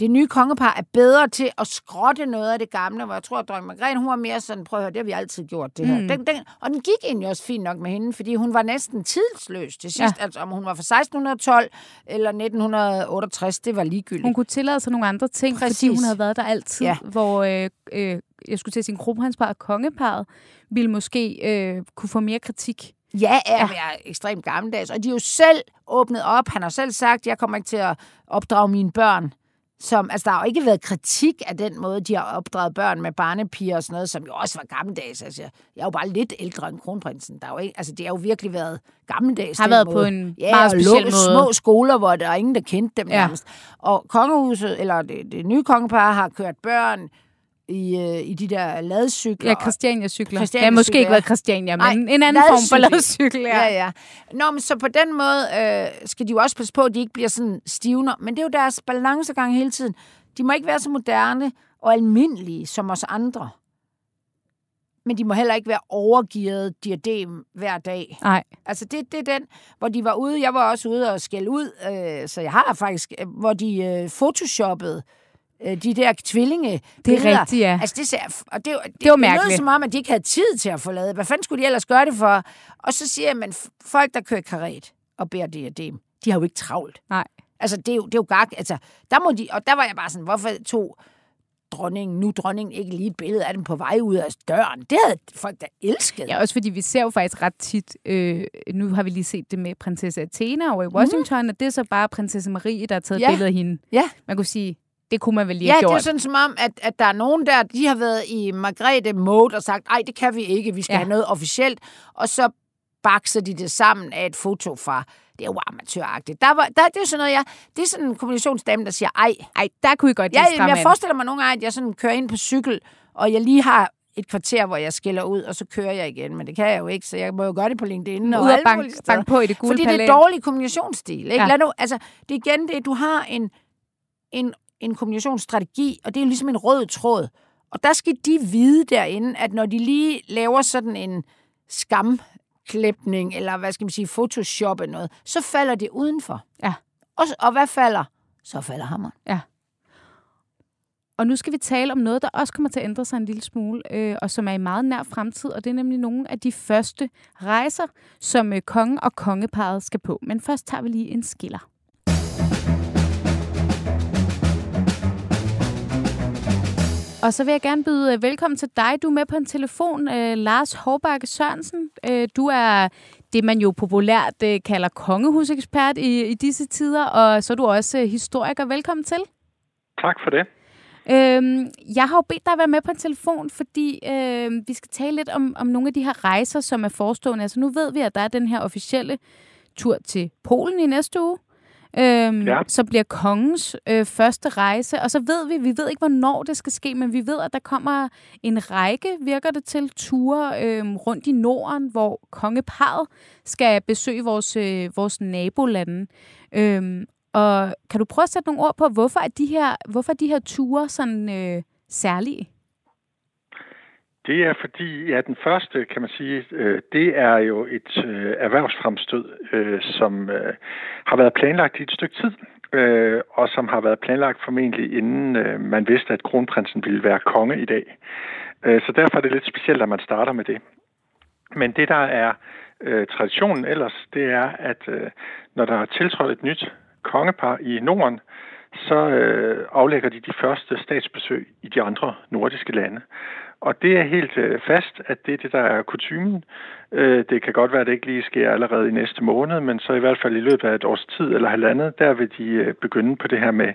det nye kongepar er bedre til at skrotte noget af det gamle, hvor jeg tror, at dronning Margrethe, hun var mere sådan, prøv at høre, det har vi altid gjort, det her. Mm. Mm. Den, den, og den gik egentlig også fint nok med hende, fordi hun var næsten tidsløs til sidst. Ja. Altså, om hun var fra 1612 eller 1968, det var ligegyldigt. Hun kunne tillade sig nogle andre ting, Præcis. fordi hun havde været der altid. Ja. hvor øh, øh, jeg skulle til at sige, kronprinsparet og kongeparet ville måske øh, kunne få mere kritik. Ja, er, ja. er ekstremt gammeldags. Og de er jo selv åbnet op. Han har selv sagt, jeg kommer ikke til at opdrage mine børn. Som, altså, der har jo ikke været kritik af den måde, de har opdraget børn med barnepiger og sådan noget, som jo også var gammeldags. Altså, jeg er jo bare lidt ældre end kronprinsen. Der er jo ikke, altså, det har jo virkelig været gammeldags. Har været på måde. en ja, meget speciel måde. små skoler, hvor der er ingen, der kendte dem ja. nærmest. Og kongehuset, eller det, det nye kongepar, har kørt børn i, øh, i de der ladcykler. Ja, Christiania-cykler. Christiania har måske ikke været ja. Christiania, Nej, men en anden form for ladcykel. ladcykel. Ja, ja. Nå, men så på den måde øh, skal de jo også passe på, at de ikke bliver sådan stivner. Men det er jo deres balancegang hele tiden. De må ikke være så moderne og almindelige som os andre. Men de må heller ikke være overgivet diadem hver dag. Nej. Altså, det, det er den, hvor de var ude. Jeg var også ude og skælde ud, øh, så jeg har faktisk, øh, hvor de øh, photoshoppede øh, de der tvillinge. Det er rigtigt, ja. Altså, det, ser, og det, det, Det var det lød mærkeligt. som om, at de ikke havde tid til at få lavet. Hvad fanden skulle de ellers gøre det for? Og så siger jeg, men f- folk, der kører karet og bærer diadem, de har jo ikke travlt. Nej. Altså, det er jo, det er jo gak. Altså, der må de, og der var jeg bare sådan, hvorfor tog dronningen, nu dronningen, ikke lige et billede af dem på vej ud af døren? Det havde folk da elsket. Ja, også fordi vi ser jo faktisk ret tit, øh, nu har vi lige set det med prinsesse Athena over i Washington, mm. og det er så bare prinsesse Marie, der har taget Ja. ja. billede af hende. Ja. Man kunne sige, det kunne man vel lige Ja, have det er gjort. sådan som om, at, at der er nogen der, de har været i Margrethe mode og sagt, nej, det kan vi ikke, vi skal ja. Ja. have noget officielt. Og så bakser de det sammen af et foto fra, det er jo amatøragtigt. Der var, der, det er sådan noget, jeg, det er sådan en kommunikationsdame, der siger, ej, Ej, der kunne I godt Ja, jeg an. forestiller mig nogle gange, at jeg sådan kører ind på cykel, og jeg lige har et kvarter, hvor jeg skiller ud, og så kører jeg igen. Men det kan jeg jo ikke, så jeg må jo gøre det på LinkedIn. Og Ud og bank, bank på i det gule Fordi det er palæ. dårlig kommunikationsstil. Ikke? Ja. Ja. Lad nu, altså, det er igen det, du har en, en, en kommunikationsstrategi, og det er jo ligesom en rød tråd. Og der skal de vide derinde, at når de lige laver sådan en skamklæbning, eller hvad skal man sige, photoshop eller noget, så falder det udenfor. Ja. Og, og hvad falder? Så falder hammeren. Og nu skal vi tale om noget, der også kommer til at ændre sig en lille smule, øh, og som er i meget nær fremtid, og det er nemlig nogle af de første rejser, som øh, kongen og kongeparet skal på. Men først tager vi lige en skiller. Og så vil jeg gerne byde øh, velkommen til dig. Du er med på en telefon, øh, Lars Hårbakke Sørensen. Øh, du er det, man jo populært øh, kalder kongehusekspert i, i disse tider, og så er du også øh, historiker. Velkommen til. Tak for det. Øhm, jeg har jo bedt dig at være med på en telefon, fordi øh, vi skal tale lidt om, om nogle af de her rejser, som er forestående. Altså nu ved vi, at der er den her officielle tur til Polen i næste uge, øhm, Ja. som bliver kongens øh, første rejse. Og så ved vi, vi ved ikke, hvornår det skal ske, men vi ved, at der kommer en række, virker det til, ture øh, rundt i Norden, hvor kongeparet skal besøge vores, øh, vores nabolande. Øhm, og kan du prøve at sætte nogle ord på, hvorfor er de her, hvorfor er de her ture sådan øh, særlige? Det er fordi, ja, den første, kan man sige, øh, det er jo et øh, erhvervsfremstød, øh, som øh, har været planlagt i et stykke tid, øh, og som har været planlagt formentlig inden øh, man vidste, at kronprinsen ville være konge i dag. Øh, så derfor er det lidt specielt, at man starter med det. Men det, der er øh, traditionen ellers, det er, at øh, når der er tiltrådt et nyt kongepar i Norden, så øh, aflægger de de første statsbesøg i de andre nordiske lande. Og det er helt øh, fast, at det er det, der er kutumen. Øh, det kan godt være, at det ikke lige sker allerede i næste måned, men så i hvert fald i løbet af et års tid eller halvandet, der vil de øh, begynde på det her med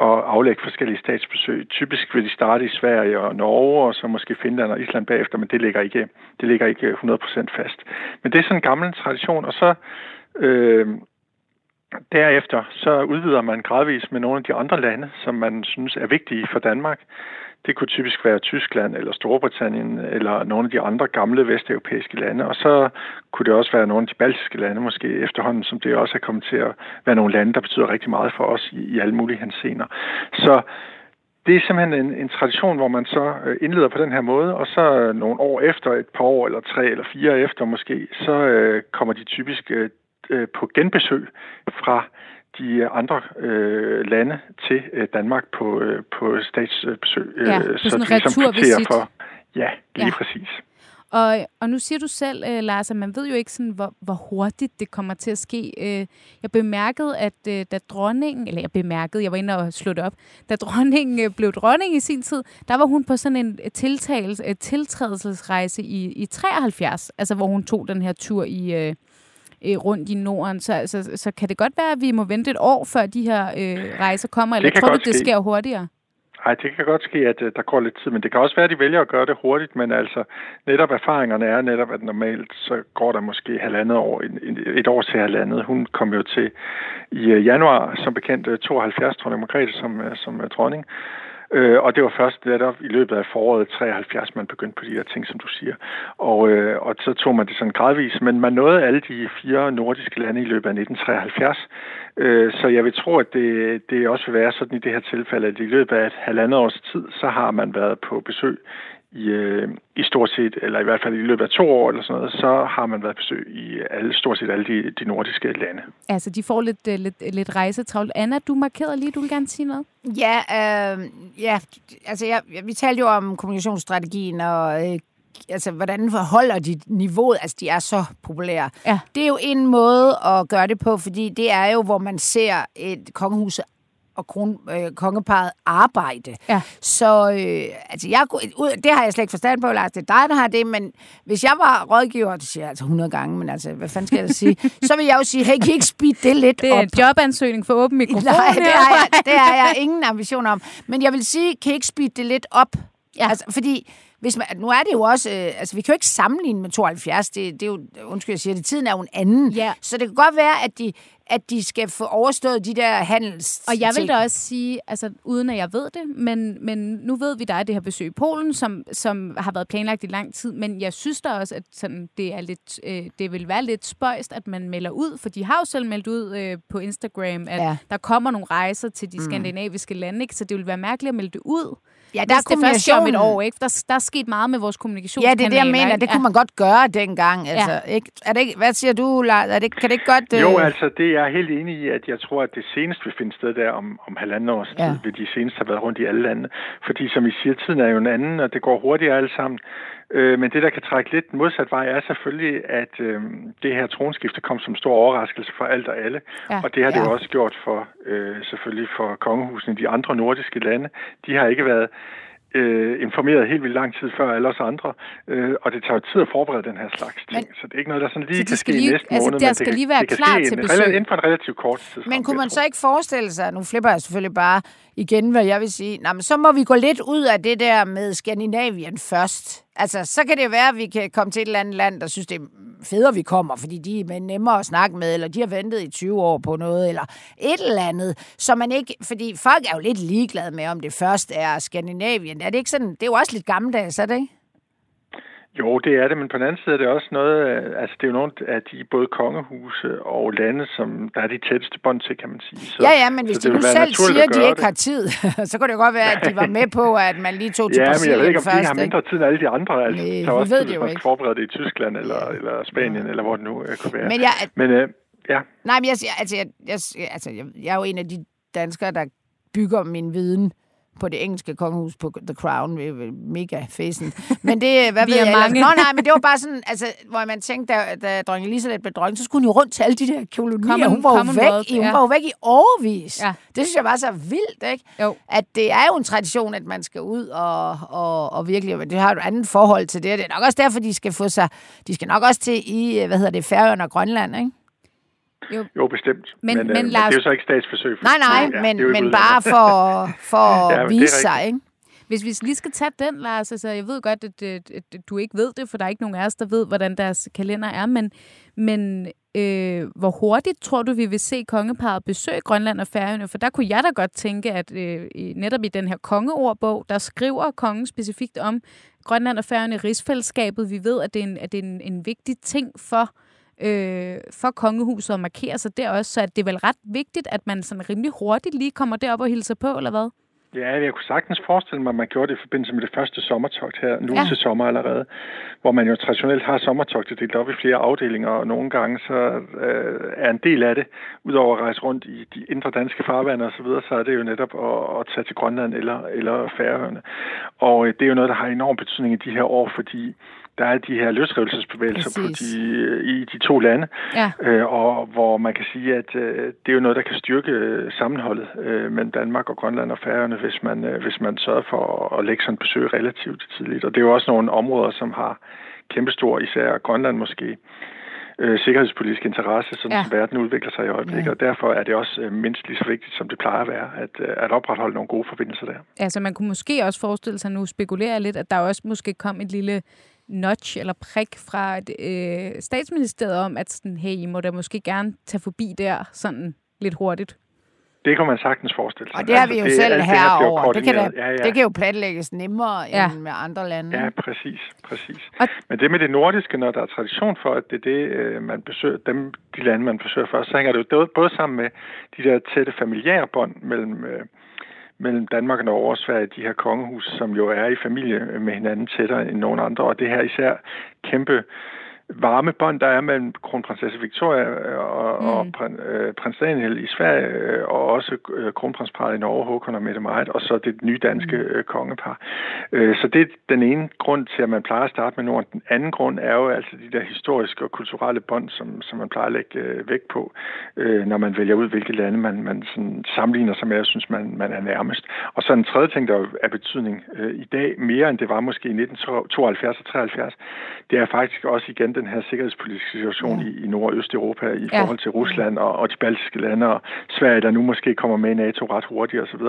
at aflægge forskellige statsbesøg. Typisk vil de starte i Sverige og Norge, og så måske Finland og Island bagefter, men det ligger ikke, det ligger ikke 100% fast. Men det er sådan en gammel tradition, og så øh, derefter så udvider man gradvist med nogle af de andre lande, som man synes er vigtige for Danmark. Det kunne typisk være Tyskland eller Storbritannien eller nogle af de andre gamle vesteuropæiske lande. Og så kunne det også være nogle af de baltiske lande måske efterhånden, som det også er kommet til at være nogle lande, der betyder rigtig meget for os i, i alle mulige hensener. Så det er simpelthen en, en tradition, hvor man så øh, indleder på den her måde, og så øh, nogle år efter, et par år eller tre eller fire efter måske, så øh, kommer de typisk øh, øh på genbesøg fra de andre øh, lande til øh, Danmark på, øh, på statsbesøg. Ja, på så sådan de en ligesom kvitterer for. Ja, lige Ja. ja. præcis. Og, og nu siger du selv, øh, Lars, at man ved jo ikke, sådan, hvor, hvor hurtigt det kommer til at ske. Øh, jeg bemærkede, at øh, da dronningen, eller jeg bemærkede, jeg var inde og slå det op, da dronningen øh, blev dronning i sin tid, der var hun på sådan en øh, tiltagelse, øh, tiltrædelsesrejse i, i 73, altså hvor hun tog den her tur i... Øh, øh, rundt i Norden. Så, så, så kan det godt være, at vi må vente et år, før de her øh, rejser kommer, eller tror du, det ske. sker hurtigere? Nej, det kan godt ske, at øh, der går lidt tid, men det kan også være, at de vælger at gøre det hurtigt, men altså netop erfaringerne er netop, at normalt så går der måske halvandet år, et år til halvandet. Hun kom jo til i øh, januar, som bekendt, øh, 72, dronning Margrethe som, som dronning. Øh, og det var først netop i løbet af foråret 73, man begyndte på de her ting, som du siger. Og, øh, og så tog man det sådan gradvist, men man nåede alle de fire nordiske lande i løbet af 1973. Øh, så jeg vil tro, at det, det også vil være sådan i det her tilfælde, at i løbet af et halvandet års tid, så har man været på besøg i, øh, i stort set, eller i hvert fald i løbet af to år eller sådan noget, så har man været besøg i alle, stort set alle de, de nordiske lande. Altså, de får lidt, uh, lidt, lidt rejsetravlt. Anna, du markerede lige, du vil gerne sige noget? Ja, øh, ja altså jeg, vi talte jo om kommunikationsstrategien og øh, altså, hvordan forholder de niveauet? Altså, de er så populære. Ja. Det er jo en måde at gøre det på, fordi det er jo, hvor man ser et kongehus og kron, øh, kongeparet arbejde. Ja. Så øh, altså jeg, ud, det har jeg slet ikke forstand på, Lars. Det er dig, der har det, men hvis jeg var rådgiver, det siger jeg altså 100 gange, men altså, hvad fanden skal jeg sige? [laughs] så vil jeg jo sige, hey, kan I ikke speed det lidt Det er op? en jobansøgning for åben mikrofon. Nej, det har, jeg, det har jeg ingen ambition om. Men jeg vil sige, kan I ikke speede det lidt op? Ja. Altså, fordi hvis man, nu er det jo også, øh, altså vi kan jo ikke sammenligne med 72, det, det er jo, undskyld jeg siger det, tiden er jo en anden. Ja. Så det kan godt være, at de, at de skal få overstået de der handels... Og jeg vil da også sige, altså uden at jeg ved det, men, men nu ved vi, der er det her besøg i Polen, som, som har været planlagt i lang tid, men jeg synes da også, at sådan, det, er lidt, øh, det vil være lidt spøjst, at man melder ud, for de har jo selv meldt ud øh, på Instagram, at Ja. der kommer nogle rejser til de skandinaviske lande, ikke? så det vil være mærkeligt at melde det ud. Ja, Hvis det først om et år, ikke? Der, der er sket meget med vores kommunikation. Ja, det er det, jeg mener. Det kunne man godt gøre dengang. Altså, Ja. ikke? Er det ikke, hvad siger du, Lars? Er det, kan det ikke godt... øh, Jo, altså det er jeg helt enig i, at jeg tror, at det senest vil finde sted der om, om halvanden års tid, Ja. ja. vil de senest have været rundt i alle lande. Fordi som I siger, tiden er jo en anden, og det går hurtigere alle sammen. Øh, men det, der kan trække lidt modsat vej, er selvfølgelig, at øh, det her tronskifte kom som stor overraskelse for alt og alle. Ja. Og det har det Ja. jo også gjort for øh, selvfølgelig for kongehusene i de andre nordiske lande. De har ikke været øh, informeret helt vildt lang tid før alle os andre, øh, og det tager jo tid at forberede den her slags ting, Men- så det er ikke noget, der sådan lige Så de kan ske lige- i næste altså, måned, der men skal det, lige være det kan klar ske til en, besøg. Inden for en relativt kort tid. Men kunne man så ikke forestille sig, nu flipper jeg selvfølgelig bare igen, hvad jeg vil sige, nej, men så må vi gå lidt ud af det der med Skandinavien først. Altså, så kan det jo være, at vi kan komme til et eller andet land, der synes, det er federe, vi kommer, fordi de er nemmere at snakke med, eller de har ventet i 20 år på noget, eller et eller andet. Så man ikke, fordi folk er jo lidt ligeglade med, om det først er Skandinavien. Er det ikke sådan, det er jo også lidt gammeldags, er det ikke? Jo, det er det, men på den anden side er det også noget, øh, altså det er jo nogle af de både kongehuse og lande, som der er de tætteste bånd til, kan man sige. Så, Ja, ja, men hvis de nu selv siger, at de ikke har tid, [laughs] så kunne det jo godt være, at de var med på, at man lige tog til [laughs] Ja, men jeg Brasilien ved ikke, om de først. har ikke? mindre tid end alle de andre. Altså, Nej, der er også ved tid, det jo ikke. forberede det i Tyskland eller, eller Spanien, eller hvor det nu øh, kunne være. Men jeg, Men øh, ja, Nej, men jeg, altså, jeg, jeg, altså, jeg, jeg er jo en af de danskere, der bygger min viden på det engelske kongehus på The Crown. Mega facen. Men det, hvad [laughs] Vi ved jeg mange. Nå, nej, men det var bare sådan, altså, hvor man tænkte, da, da dronning Elisabeth blev dronning, så skulle hun jo rundt til alle de der kolonier. Common- hun var jo væk, i, hun ja. var jo væk i overvis. Ja. Det synes jeg var så vildt, ikke? Jo. At det er jo en tradition, at man skal ud og, og, og virkelig, det har et andet forhold til det. Det er nok også derfor, de skal få sig, de skal nok også til i, hvad hedder det, Færøerne og Grønland, ikke? Jo bestemt. Men- men, men øh, men Lars- det er jo så ikke statsforsøg. for- Nej, nej, Ja, men, jo men bare for, [laughs] for Ja, at men vise sig, ikke? Hvis vi lige skal tage den, Lars, altså jeg ved godt, at, at, at du ikke ved det, for der er ikke nogen af os, der ved, hvordan deres kalender er, men, men øh, hvor hurtigt tror du, vi vil se kongeparet besøge Grønland og Færøerne? For der kunne jeg da godt tænke, at øh, netop i den her kongeordbog, der skriver kongen specifikt om Grønland og Færøerne i rigsfællesskabet. Vi ved, at det er en, at det er en, en vigtig ting for øh, for kongehuset at markere sig der også, så at det er vel ret vigtigt, at man sådan rimelig hurtigt lige kommer derop og hilser på, eller hvad? Ja, jeg kunne sagtens forestille mig, at man gjorde det i forbindelse med det første sommertogt her, nu Ja. til sommer allerede, hvor man jo traditionelt har sommertogtet delt op i flere afdelinger, og nogle gange så øh, er en del af det, udover at rejse rundt i de indre danske farvande og så videre, så er det jo netop at, at tage til Grønland eller, eller Færøerne. Og øh, det er jo noget, der har enorm betydning i de her år, fordi der er de her løsrivelsesbevægelser på de, i de to lande, Ja. øh, og hvor man kan sige, at øh, det er jo noget, der kan styrke øh, sammenholdet øh, mellem Danmark og Grønland og Færøerne, hvis man, øh, hvis man sørger for at, at lægge sådan et besøg relativt tidligt. Og det er jo også nogle områder, som har kæmpestor, især Grønland måske, øh, sikkerhedspolitisk interesse, sådan Ja. som verden udvikler sig i øjeblikket. Ja. Og derfor er det også øh, mindst lige så vigtigt, som det plejer at være, at, øh, at opretholde nogle gode forbindelser der. Altså man kunne måske også forestille sig, nu spekulerer jeg lidt, at der også måske kom et lille notch eller prik fra øh, statsministeriet om, at sådan, hey, I må da måske gerne tage forbi der sådan lidt hurtigt. Det kan man sagtens forestille sig. Og det har vi jo altså, selv alt herover. Det, det, kan da, ja, ja. det kan jo planlægges nemmere Ja. end med andre lande. Ja, præcis, præcis. Og- Men det med det nordiske, når der er tradition for, at det er det, øh, man besøger, dem, de lande, man besøger først, så hænger det jo både sammen med de der tætte familiære bånd mellem, øh, mellem Danmark og Norge og Sverige, de her kongehus, som jo er i familie med hinanden tættere end nogen andre, og det her især kæmpe varme bånd, der er mellem kronprinsesse Victoria øh, og, mm. og øh, prins Daniel i Sverige, øh, og også kronprinsparet i Norge, Håkon og Mette Marit, og så det nye danske øh, kongepar. Så det er den ene grund til, at man plejer at starte med Norden. Den anden grund er jo altså de der historiske og kulturelle bånd, som, som man plejer at lægge vægt på, når man vælger ud, hvilke lande man, man sådan sammenligner sig med, og synes, man, man er nærmest. Og så en tredje ting, der er betydning i dag, mere end det var måske i 1972 og 73, det er faktisk også igen den her sikkerhedspolitiske situation i, i Nord- og Østeuropa i Ja. forhold til Rusland og, og de baltiske lande og Sverige, der nu måske kommer med i NATO ret hurtigt osv.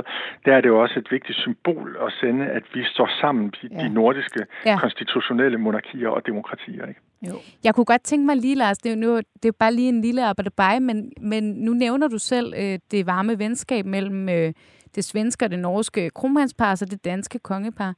Der er det jo også et vigtigt symbol at sende, at vi står sammen, de, Ja. de nordiske Ja. konstitutionelle monarkier og demokratier. Ikke? Jo. Jeg kunne godt tænke mig lige, Lars, det er, jo nu, det er bare lige en lille arbejde men, men nu nævner du selv øh, det varme venskab mellem øh, det svenske og det norske kronprinspar og det danske kongepar.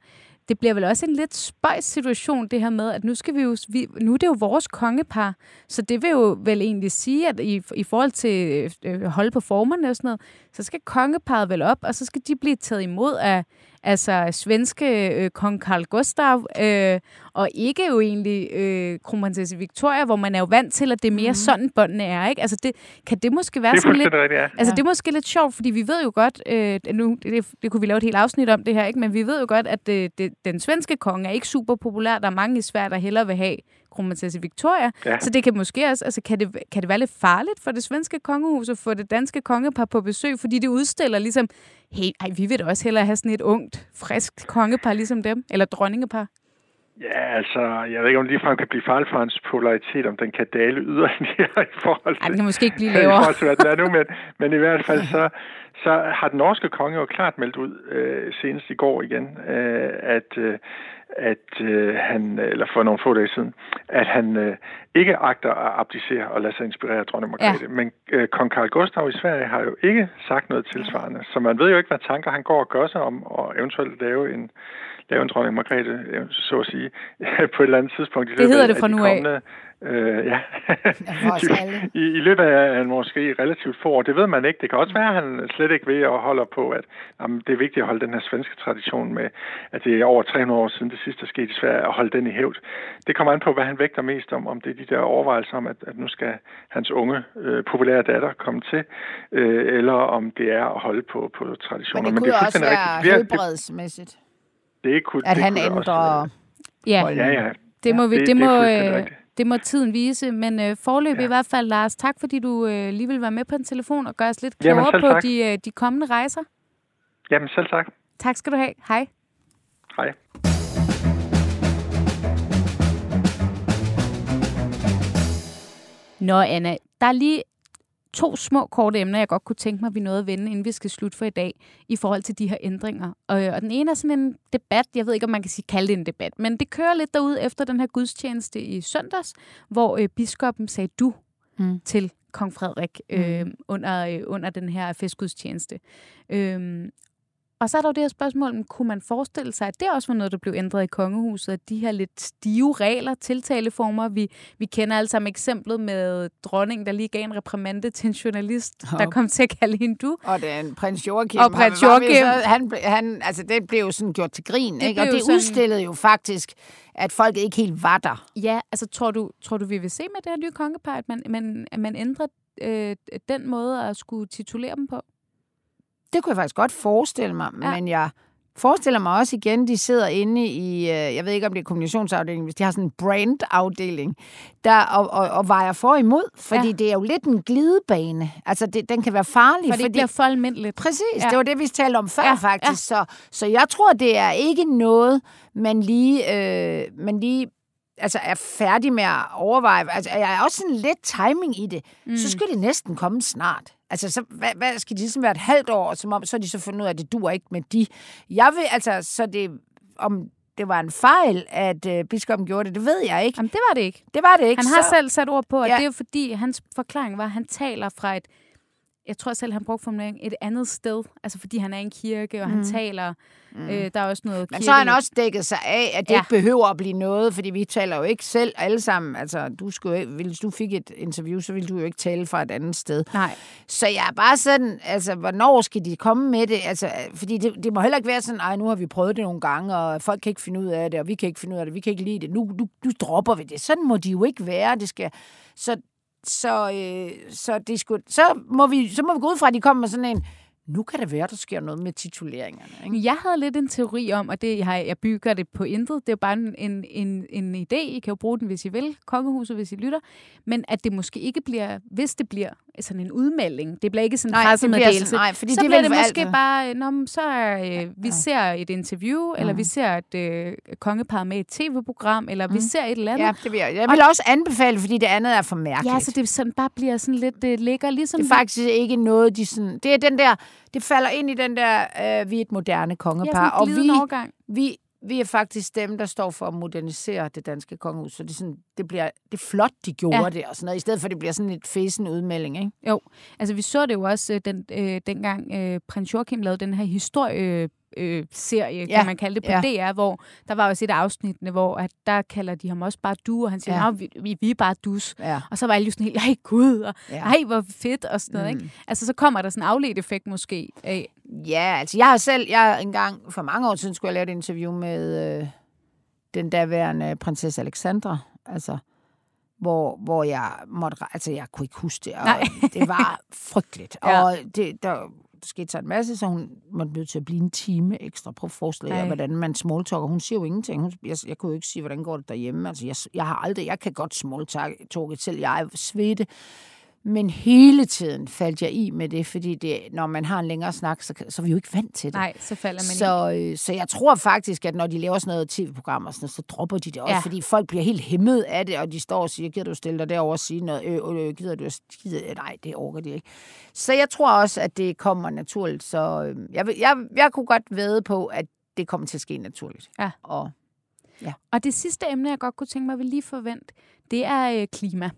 Det bliver vel også en lidt spøjs situation, det her med, at nu, skal vi jo, vi, nu er det jo vores kongepar, så det vil jo vel egentlig sige, at i, i forhold til øh, øh holde på formerne og sådan noget, så skal kongeparet vel op, og så skal de blive taget imod af altså svenske øh, kong Carl Gustav, øh, og ikke jo egentlig øh, kronprinsesse Victoria, hvor man er jo vant til, at det er mere mm. sådan båndene er, ikke? Altså det, kan det måske være Det sådan lidt... rigtigt, ja. Altså, det er måske lidt sjovt, fordi vi ved jo godt, øh, nu, det, det kunne vi lave et helt afsnit om det her, ikke? men vi ved jo godt, at det, det, den svenske konge er ikke super populær. Der er mange i Sverige, der hellere vil have kronprinsesse Victoria. Ja. Så det kan måske også, altså, kan det, kan det være lidt farligt for det svenske kongehus at få det danske kongepar på besøg, fordi det udstiller ligesom, hey, ej, vi vil da også hellere have sådan et ungt, frisk kongepar ligesom dem, eller dronningepar. Ja, altså, jeg ved ikke, om det ligefrem kan blive farligt for hans popularitet, om den kan dale yderligere [laughs] i forhold Ej, den til, kan måske ikke blive [laughs] i lavere. forhold til, hvad den er nu, men, men i hvert fald så, [laughs] så har den norske konge jo klart meldt ud, øh, senest i går igen, øh, at, øh, at øh, han, eller for nogle få dage siden, at han øh, ikke agter at abdicere og lade sig inspirere af dronning Margrethe. Ja. Men øh, kong Carl Gustav i Sverige har jo ikke sagt noget tilsvarende, så man ved jo ikke, hvad tanker han går og gør sig om, og eventuelt lave en, lave en dronning Margrethe, øh, så at sige, [laughs] på et eller andet tidspunkt. i Det hedder det fra de nu af. kommende, Øh, ja. [laughs] I, I løbet af en måske relativt få år. Det ved man ikke. Det kan også være, at han slet ikke ved at holde på, at jamen, det er vigtigt at holde den her svenske tradition med, at det er over 300 år siden det sidste er sket i Sverige, at holde den i hævd. Det kommer an på, hvad han vægter mest om, om det er de der overvejelser om, at, at nu skal hans unge, øh, populære datter komme til, øh, eller om det er at holde på, på traditioner. Men det kunne er også være det, helbredsmæssigt, det kunne, at det han kunne det også ændrer... Ja. Ja, ja. det må, vi, det- det, det må, fuldstændig øh, rigtigt. det må tiden vise, men øh, forløb Ja. i hvert fald, Lars, tak fordi du øh, lige vil være med på en telefon og gøre os lidt klogere på de, øh, de kommende rejser. Jamen, selv tak. Tak skal du have. Hej. Hej. Nå, Anna, der er lige to små korte emner, jeg godt kunne tænke mig, at vi nåede at vende, inden vi skal slutte for i dag, i forhold til de her ændringer. Og, og den ene er sådan en debat, jeg ved ikke, om man kan sige, kalde det en debat, men det kører lidt derud efter den her gudstjeneste i søndags, hvor øh, biskoppen sagde du Mm. til kong Frederik øh, under, øh, under den her festgudstjeneste. Øhm, og så er der jo det her spørgsmål, om kunne man forestille sig, at det også var noget, der blev ændret i kongehuset, at de her lidt stive regler, tiltaleformer, vi, vi kender alle sammen eksemplet med dronningen, der lige gav en reprimande til en journalist, der Hop. kom til at kalde hende du. Og den prins Joachim. Og prins han Joachim. Han, ble- han, altså, det blev jo sådan gjort til grin, Det ikke? Og det sådan- udstillede jo faktisk, at folk ikke helt var der. Ja, altså tror du, tror du vi vil se med det her nye kongepar, at man, man, at man ændrer øh, den måde at skulle titulere dem på? Det kunne jeg faktisk godt forestille mig, Ja. men jeg forestiller mig også igen, de sidder inde i, øh, jeg ved ikke om det er kommunikationsafdelingen, hvis de har sådan en brandafdeling, der og, og, og vejer for imod, fordi Ja. det er jo lidt en glidebane. Altså, det, den kan være farlig, For det fordi... bliver for almindeligt. Præcis, Ja. det var det, vi talte om før Ja, faktisk. Ja. Så, så jeg tror, det er ikke noget, man lige, øh, man lige altså er færdig med at overveje. Altså, jeg er også sådan lidt timing i det. Mm. Så skal det næsten komme snart. Altså, så, hvad, hvad skal de ligesom være et halvt år, som om, så er de så fundet ud af, at det dur ikke med de. Jeg vil, altså, så det, om det var en fejl, at øh, biskoppen gjorde det, det ved jeg ikke. Jamen, det var det ikke. Det var det ikke. Han har så, selv sat ord på, at ja. Det er jo fordi, hans forklaring var, at han taler fra et jeg tror selv, han brugte formulering et andet sted, altså fordi han er en kirke, og mm. han taler, mm. øh, der er også noget Men så har han også dækket sig af, at det ja. ikke behøver at blive noget, fordi vi taler jo ikke selv alle sammen, altså du skulle, hvis du fik et interview, så ville du jo ikke tale fra et andet sted. Nej. Så jeg er bare sådan, altså hvornår skal de komme med det, altså fordi det, det må heller ikke være sådan, ej nu har vi prøvet det nogle gange, og folk kan ikke finde ud af det, og vi kan ikke finde ud af det, vi kan ikke lide det, nu, nu, nu dropper vi det. Sådan må de jo ikke være, det skal, så så, øh, så, det skulle, så, må vi, så må vi gå ud fra, at de kommer med sådan en, nu kan det være, der sker noget med tituleringerne. Ikke? Jeg havde lidt en teori om, og det, jeg, jeg bygger det på intet, det er bare en, en, en idé, I kan jo bruge den, hvis I vil, kongehuset, hvis I lytter, men at det måske ikke bliver, hvis det bliver sådan en udmelding, det bliver ikke sådan en pressemeddelelse, nej, fordi så det bliver det måske alt. bare, Nå, så øh, vi ja. ser et interview, mm. eller vi ser et øh, kongepar med et tv-program, eller mm. vi ser et eller andet. Ja, det vil jeg. Jeg vil og, også anbefale, fordi det andet er for mærkeligt. Ja, så det sådan bare bliver sådan lidt, det ligger ligesom... Det er faktisk ikke noget, de sådan... Det er den der det falder ind i den der, øh, vi er et moderne kongepar. Ja, og vi, overgang. vi, vi er faktisk dem, der står for at modernisere det danske kongehus. Så det er, sådan, det bliver, det er flot, de gjorde ja. det, og sådan noget, i stedet for, at det bliver sådan et fæsen udmelding, ikke? Jo, altså vi så det jo også øh, den, øh, dengang øh, prins Joachim lavede den her historie øh, serie, ja. kan man kalde det, på ja. DR, hvor der var også et afsnit, hvor at der kalder de ham også bare du, og han siger, ja. vi, vi, vi er bare dus. Ja. Og så var alle jo sådan helt, ej gud, og ja. ej hvor fedt, og sådan noget. Mm. Ikke? Altså så kommer der sådan en afledt effekt måske af. Ja, altså jeg har selv, jeg engang for mange år siden skulle jeg lave et interview med øh, den daværende prinsesse Alexandra, altså hvor, hvor jeg måtte, altså jeg kunne ikke huske det, og Nej. det var frygteligt. [laughs] ja. Og det, der skete så en masse, så hun måtte nødt til at blive en time ekstra på forslag af, hvordan man smalltalker. Hun siger jo ingenting. Hun, jeg, jeg kunne jo ikke sige, hvordan går det derhjemme. Altså, jeg, jeg har aldrig, jeg kan godt smalltalke selv. Jeg er svedte. Men hele tiden faldt jeg i med det, fordi det, når man har en længere snak, så, så er vi jo ikke vant til det. Nej, så falder man så, i. Øh, så jeg tror faktisk, at når de laver sådan noget tv-program, og sådan så dropper de det også, ja. fordi folk bliver helt hæmmet af det, og de står og siger, gider du stille dig derovre og sige noget? Øh, øh, gider du gider, Nej, det orker de ikke. Så jeg tror også, at det kommer naturligt. Så øh, jeg, jeg, jeg kunne godt vide på, at det kommer til at ske naturligt. Ja. Og, ja. og det sidste emne, jeg godt kunne tænke mig, at vi lige forvente, det er øh, klima.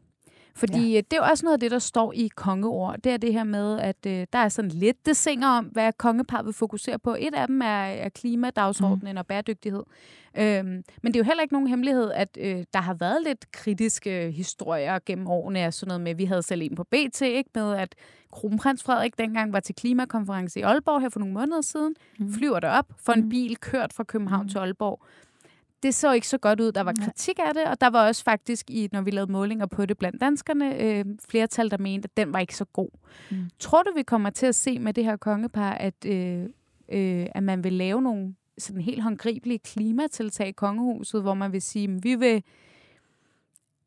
Fordi ja. Øh, det er jo også noget af det, der står i kongeord. Det er det her med, at øh, der er sådan lidt det singer om, hvad kongeparet vil fokusere på. Et af dem er, er klimadagsordenen mm. og bæredygtighed. Øhm, men det er jo heller ikke nogen hemmelighed, at øh, der har været lidt kritiske historier gennem årene af sådan noget med, vi havde selv en på BT, ikke med at kronprins Frederik dengang var til klimakonference i Aalborg her for nogle måneder siden, mm. flyver derop, for en mm. bil kørt fra København mm. til Aalborg det så ikke så godt ud. Der var kritik af det, og der var også faktisk, i, når vi lavede målinger på det blandt danskerne, øh, flertal, der mente, at den var ikke så god. Mm. Tror du, vi kommer til at se med det her kongepar, at, øh, øh, at man vil lave nogle sådan helt håndgribelige klimatiltag i kongehuset, hvor man vil sige, at vi vil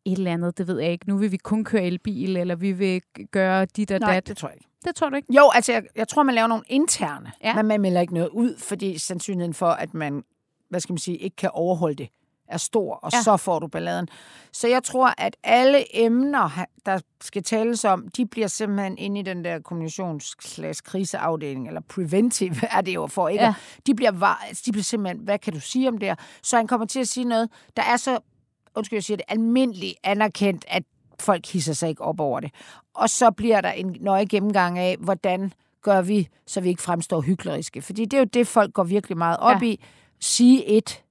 et eller andet, det ved jeg ikke. Nu vil vi kun køre elbil, eller vi vil gøre dit og Nej, dat. det tror jeg ikke. Det tror du ikke? Jo, altså jeg, jeg tror, man laver nogle interne, ja. men man melder ikke noget ud, fordi sandsynligheden for, at man hvad skal man sige, ikke kan overholde det, er stor, og ja. så får du balladen. Så jeg tror, at alle emner, der skal tales om, de bliver simpelthen inde i den der kommunikationskriseafdeling, eller preventive [laughs] er det jo for ikke. Ja. De, bliver, altså, de bliver simpelthen, hvad kan du sige om det Så han kommer til at sige noget, der er så, undskyld, jeg siger det, almindeligt anerkendt, at folk hisser sig ikke op over det. Og så bliver der en nøje gennemgang af, hvordan gør vi, så vi ikke fremstår hykleriske. Fordi det er jo det, folk går virkelig meget op ja. i sige et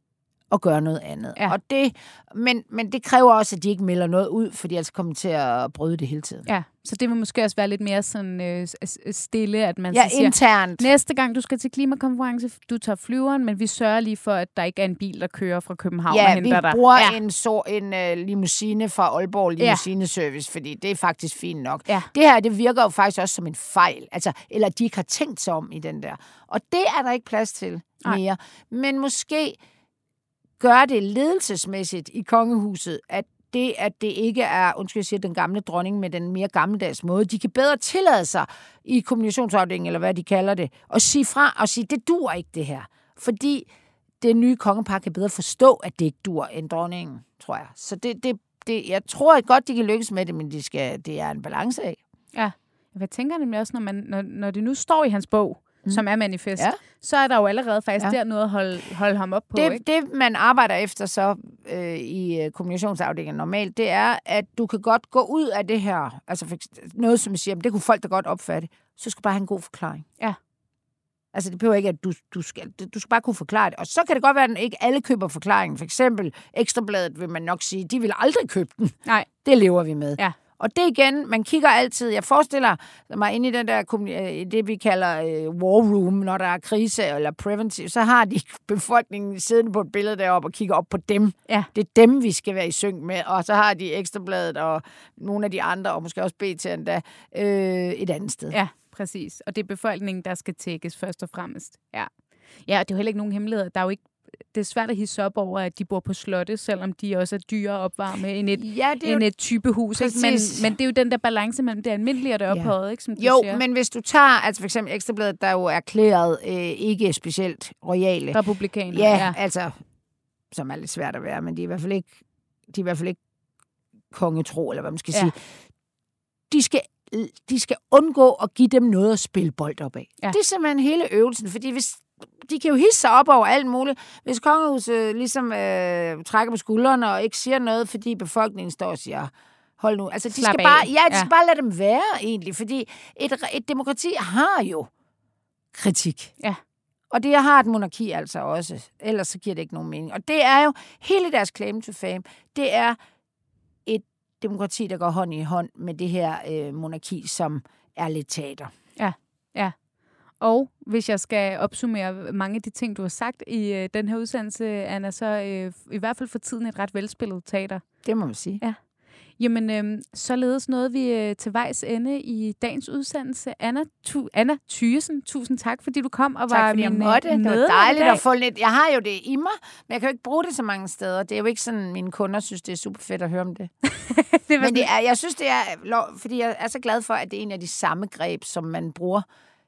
og gøre noget andet. Ja. Og det, men, men det kræver også, at de ikke melder noget ud, for de altså kommer til at bryde det hele tiden. Ja, så det vil måske også være lidt mere sådan øh, stille, at man ja, så siger, internt. næste gang du skal til klimakonference, du tager flyveren, men vi sørger lige for, at der ikke er en bil, der kører fra København ja, og henter dig. Ja, vi bruger en, så, en uh, limousine fra Aalborg Limousine Service, fordi det er faktisk fint nok. Ja. Det her, det virker jo faktisk også som en fejl, altså, eller de ikke har tænkt sig om i den der. Og det er der ikke plads til mere. Nej. Men måske gør det ledelsesmæssigt i kongehuset, at det, at det ikke er, undskyld, jeg siger, den gamle dronning med den mere gammeldags måde. De kan bedre tillade sig i kommunikationsafdelingen, eller hvad de kalder det, og sige fra og sige, det dur ikke det her. Fordi det nye kongepar kan bedre forstå, at det ikke dur end dronningen, tror jeg. Så det, det, det, jeg tror godt, de kan lykkes med det, men de skal, det er en balance af. Ja, jeg tænker nemlig også, når, man, når, når det nu står i hans bog, mm. som er manifest, Ja. så er der jo allerede faktisk Ja. der noget at holde, holde ham op på. Det, ikke? det, man arbejder efter så øh, i øh, kommunikationsafdelingen normalt, det er, at du kan godt gå ud af det her, altså for, noget, som siger, det kunne folk da godt opfatte, så skal du bare have en god forklaring. Ja. Altså, det behøver ikke, at du, du, skal, du skal bare kunne forklare det. Og så kan det godt være, at ikke alle køber forklaringen. For eksempel Ekstrabladet vil man nok sige, de vil aldrig købe den. Nej. Det lever vi med. Ja. Og det igen, man kigger altid, jeg forestiller mig inde i den der, øh, det vi kalder øh, war room, når der er krise eller preventive, så har de [laughs] befolkningen siddende på et billede deroppe og kigger op på dem. Ja. Det er dem, vi skal være i synk med. Og så har de Ekstrabladet og nogle af de andre, og måske også BT endda, øh, et andet sted. Ja, præcis. Og det er befolkningen, der skal tækkes først og fremmest. Ja. Ja, og det er jo heller ikke nogen hemmelighed. Der er jo ikke det er svært at hisse op over, at de bor på slotte, selvom de også er dyre at opvarme end et, Ja, det er end jo, et type hus. Ikke? Men, men det er jo den der balance mellem det almindelige og det Ja. ophøjet, ikke, som du jo siger. men hvis du tager, altså for eksempel Ekstrabladet, der er jo erklæret øh, ikke specielt royale. Republikaner. Ja, ja. ja, altså, som er lidt svært at være, men de er i hvert fald ikke, de er i hvert fald ikke kongetro, eller hvad man skal Ja. sige. De skal, de skal undgå at give dem noget at spille bold op af. Ja. Det er simpelthen hele øvelsen, fordi hvis de kan jo hisse sig op over alt muligt. Hvis kongehuset ligesom øh, trækker på skuldrene og ikke siger noget, fordi befolkningen står og siger, hold nu. Altså, de Slap skal af. bare, ja, de Ja. skal bare lade dem være egentlig, fordi et, et demokrati har jo kritik. Ja. Og det har et monarki altså også. Ellers så giver det ikke nogen mening. Og det er jo hele deres claim to fame. Det er et demokrati, der går hånd i hånd med det her øh, monarki, som er lidt teater. Og hvis jeg skal opsummere mange af de ting, du har sagt i øh, den her udsendelse, Anna, så øh, i hvert fald for tiden et ret velspillet teater. Det må man sige. Jamen, øh, således nåede vi øh, til vejs ende i dagens udsendelse. Anna, tu, Anna Thyesen, tusind tak, fordi du kom og Tak var min øh, måtte. Det var dejligt at få lidt. Jeg har jo det i mig, men jeg kan jo ikke bruge det så mange steder. Det er jo ikke sådan, mine kunder synes, det er super fedt at høre om det. [laughs] det Men det er, jeg synes, det er, fordi jeg er så glad for, at det er en af de samme greb, som man bruger.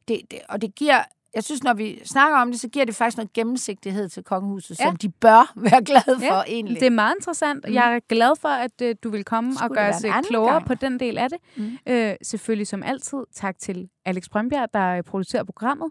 Det, det, og det giver, jeg synes, når vi snakker om det, så giver det faktisk noget gennemsigtighed til kongehuset, Ja. som de bør [laughs] være glade for Ja, egentlig. Det er meget interessant. Mm. Jeg er glad for, at øh, du vil komme Skulle og gøre os øh, klogere gang? på den del af det. Mm. Øh, selvfølgelig som altid, tak til Alex Brøndbjerg, der øh, producerer programmet.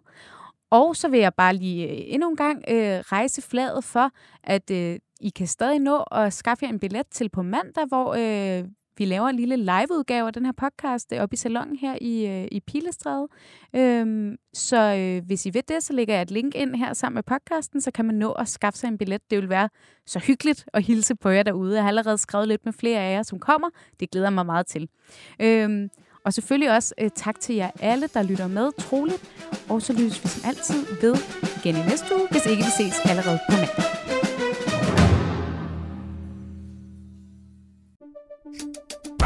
Og så vil jeg bare lige øh, endnu en gang øh, rejse flaget for, at øh, I kan stadig nå at skaffe jer en billet til på mandag, hvor øh, vi laver en lille liveudgave af den her podcast øh, oppe i salongen her i, øh, i Pilestræde. Øhm, så øh, hvis I ved det, så lægger jeg et link ind her sammen med podcasten, så kan man nå at skaffe sig en billet. Det vil være så hyggeligt at hilse på jer derude. Jeg har allerede skrevet lidt med flere af jer, som kommer. Det glæder mig meget til. Øhm, og selvfølgelig også øh, tak til jer alle, der lytter med troligt. Og så lyttes vi som altid ved igen i næste uge, hvis ikke vi ses allerede på mandag.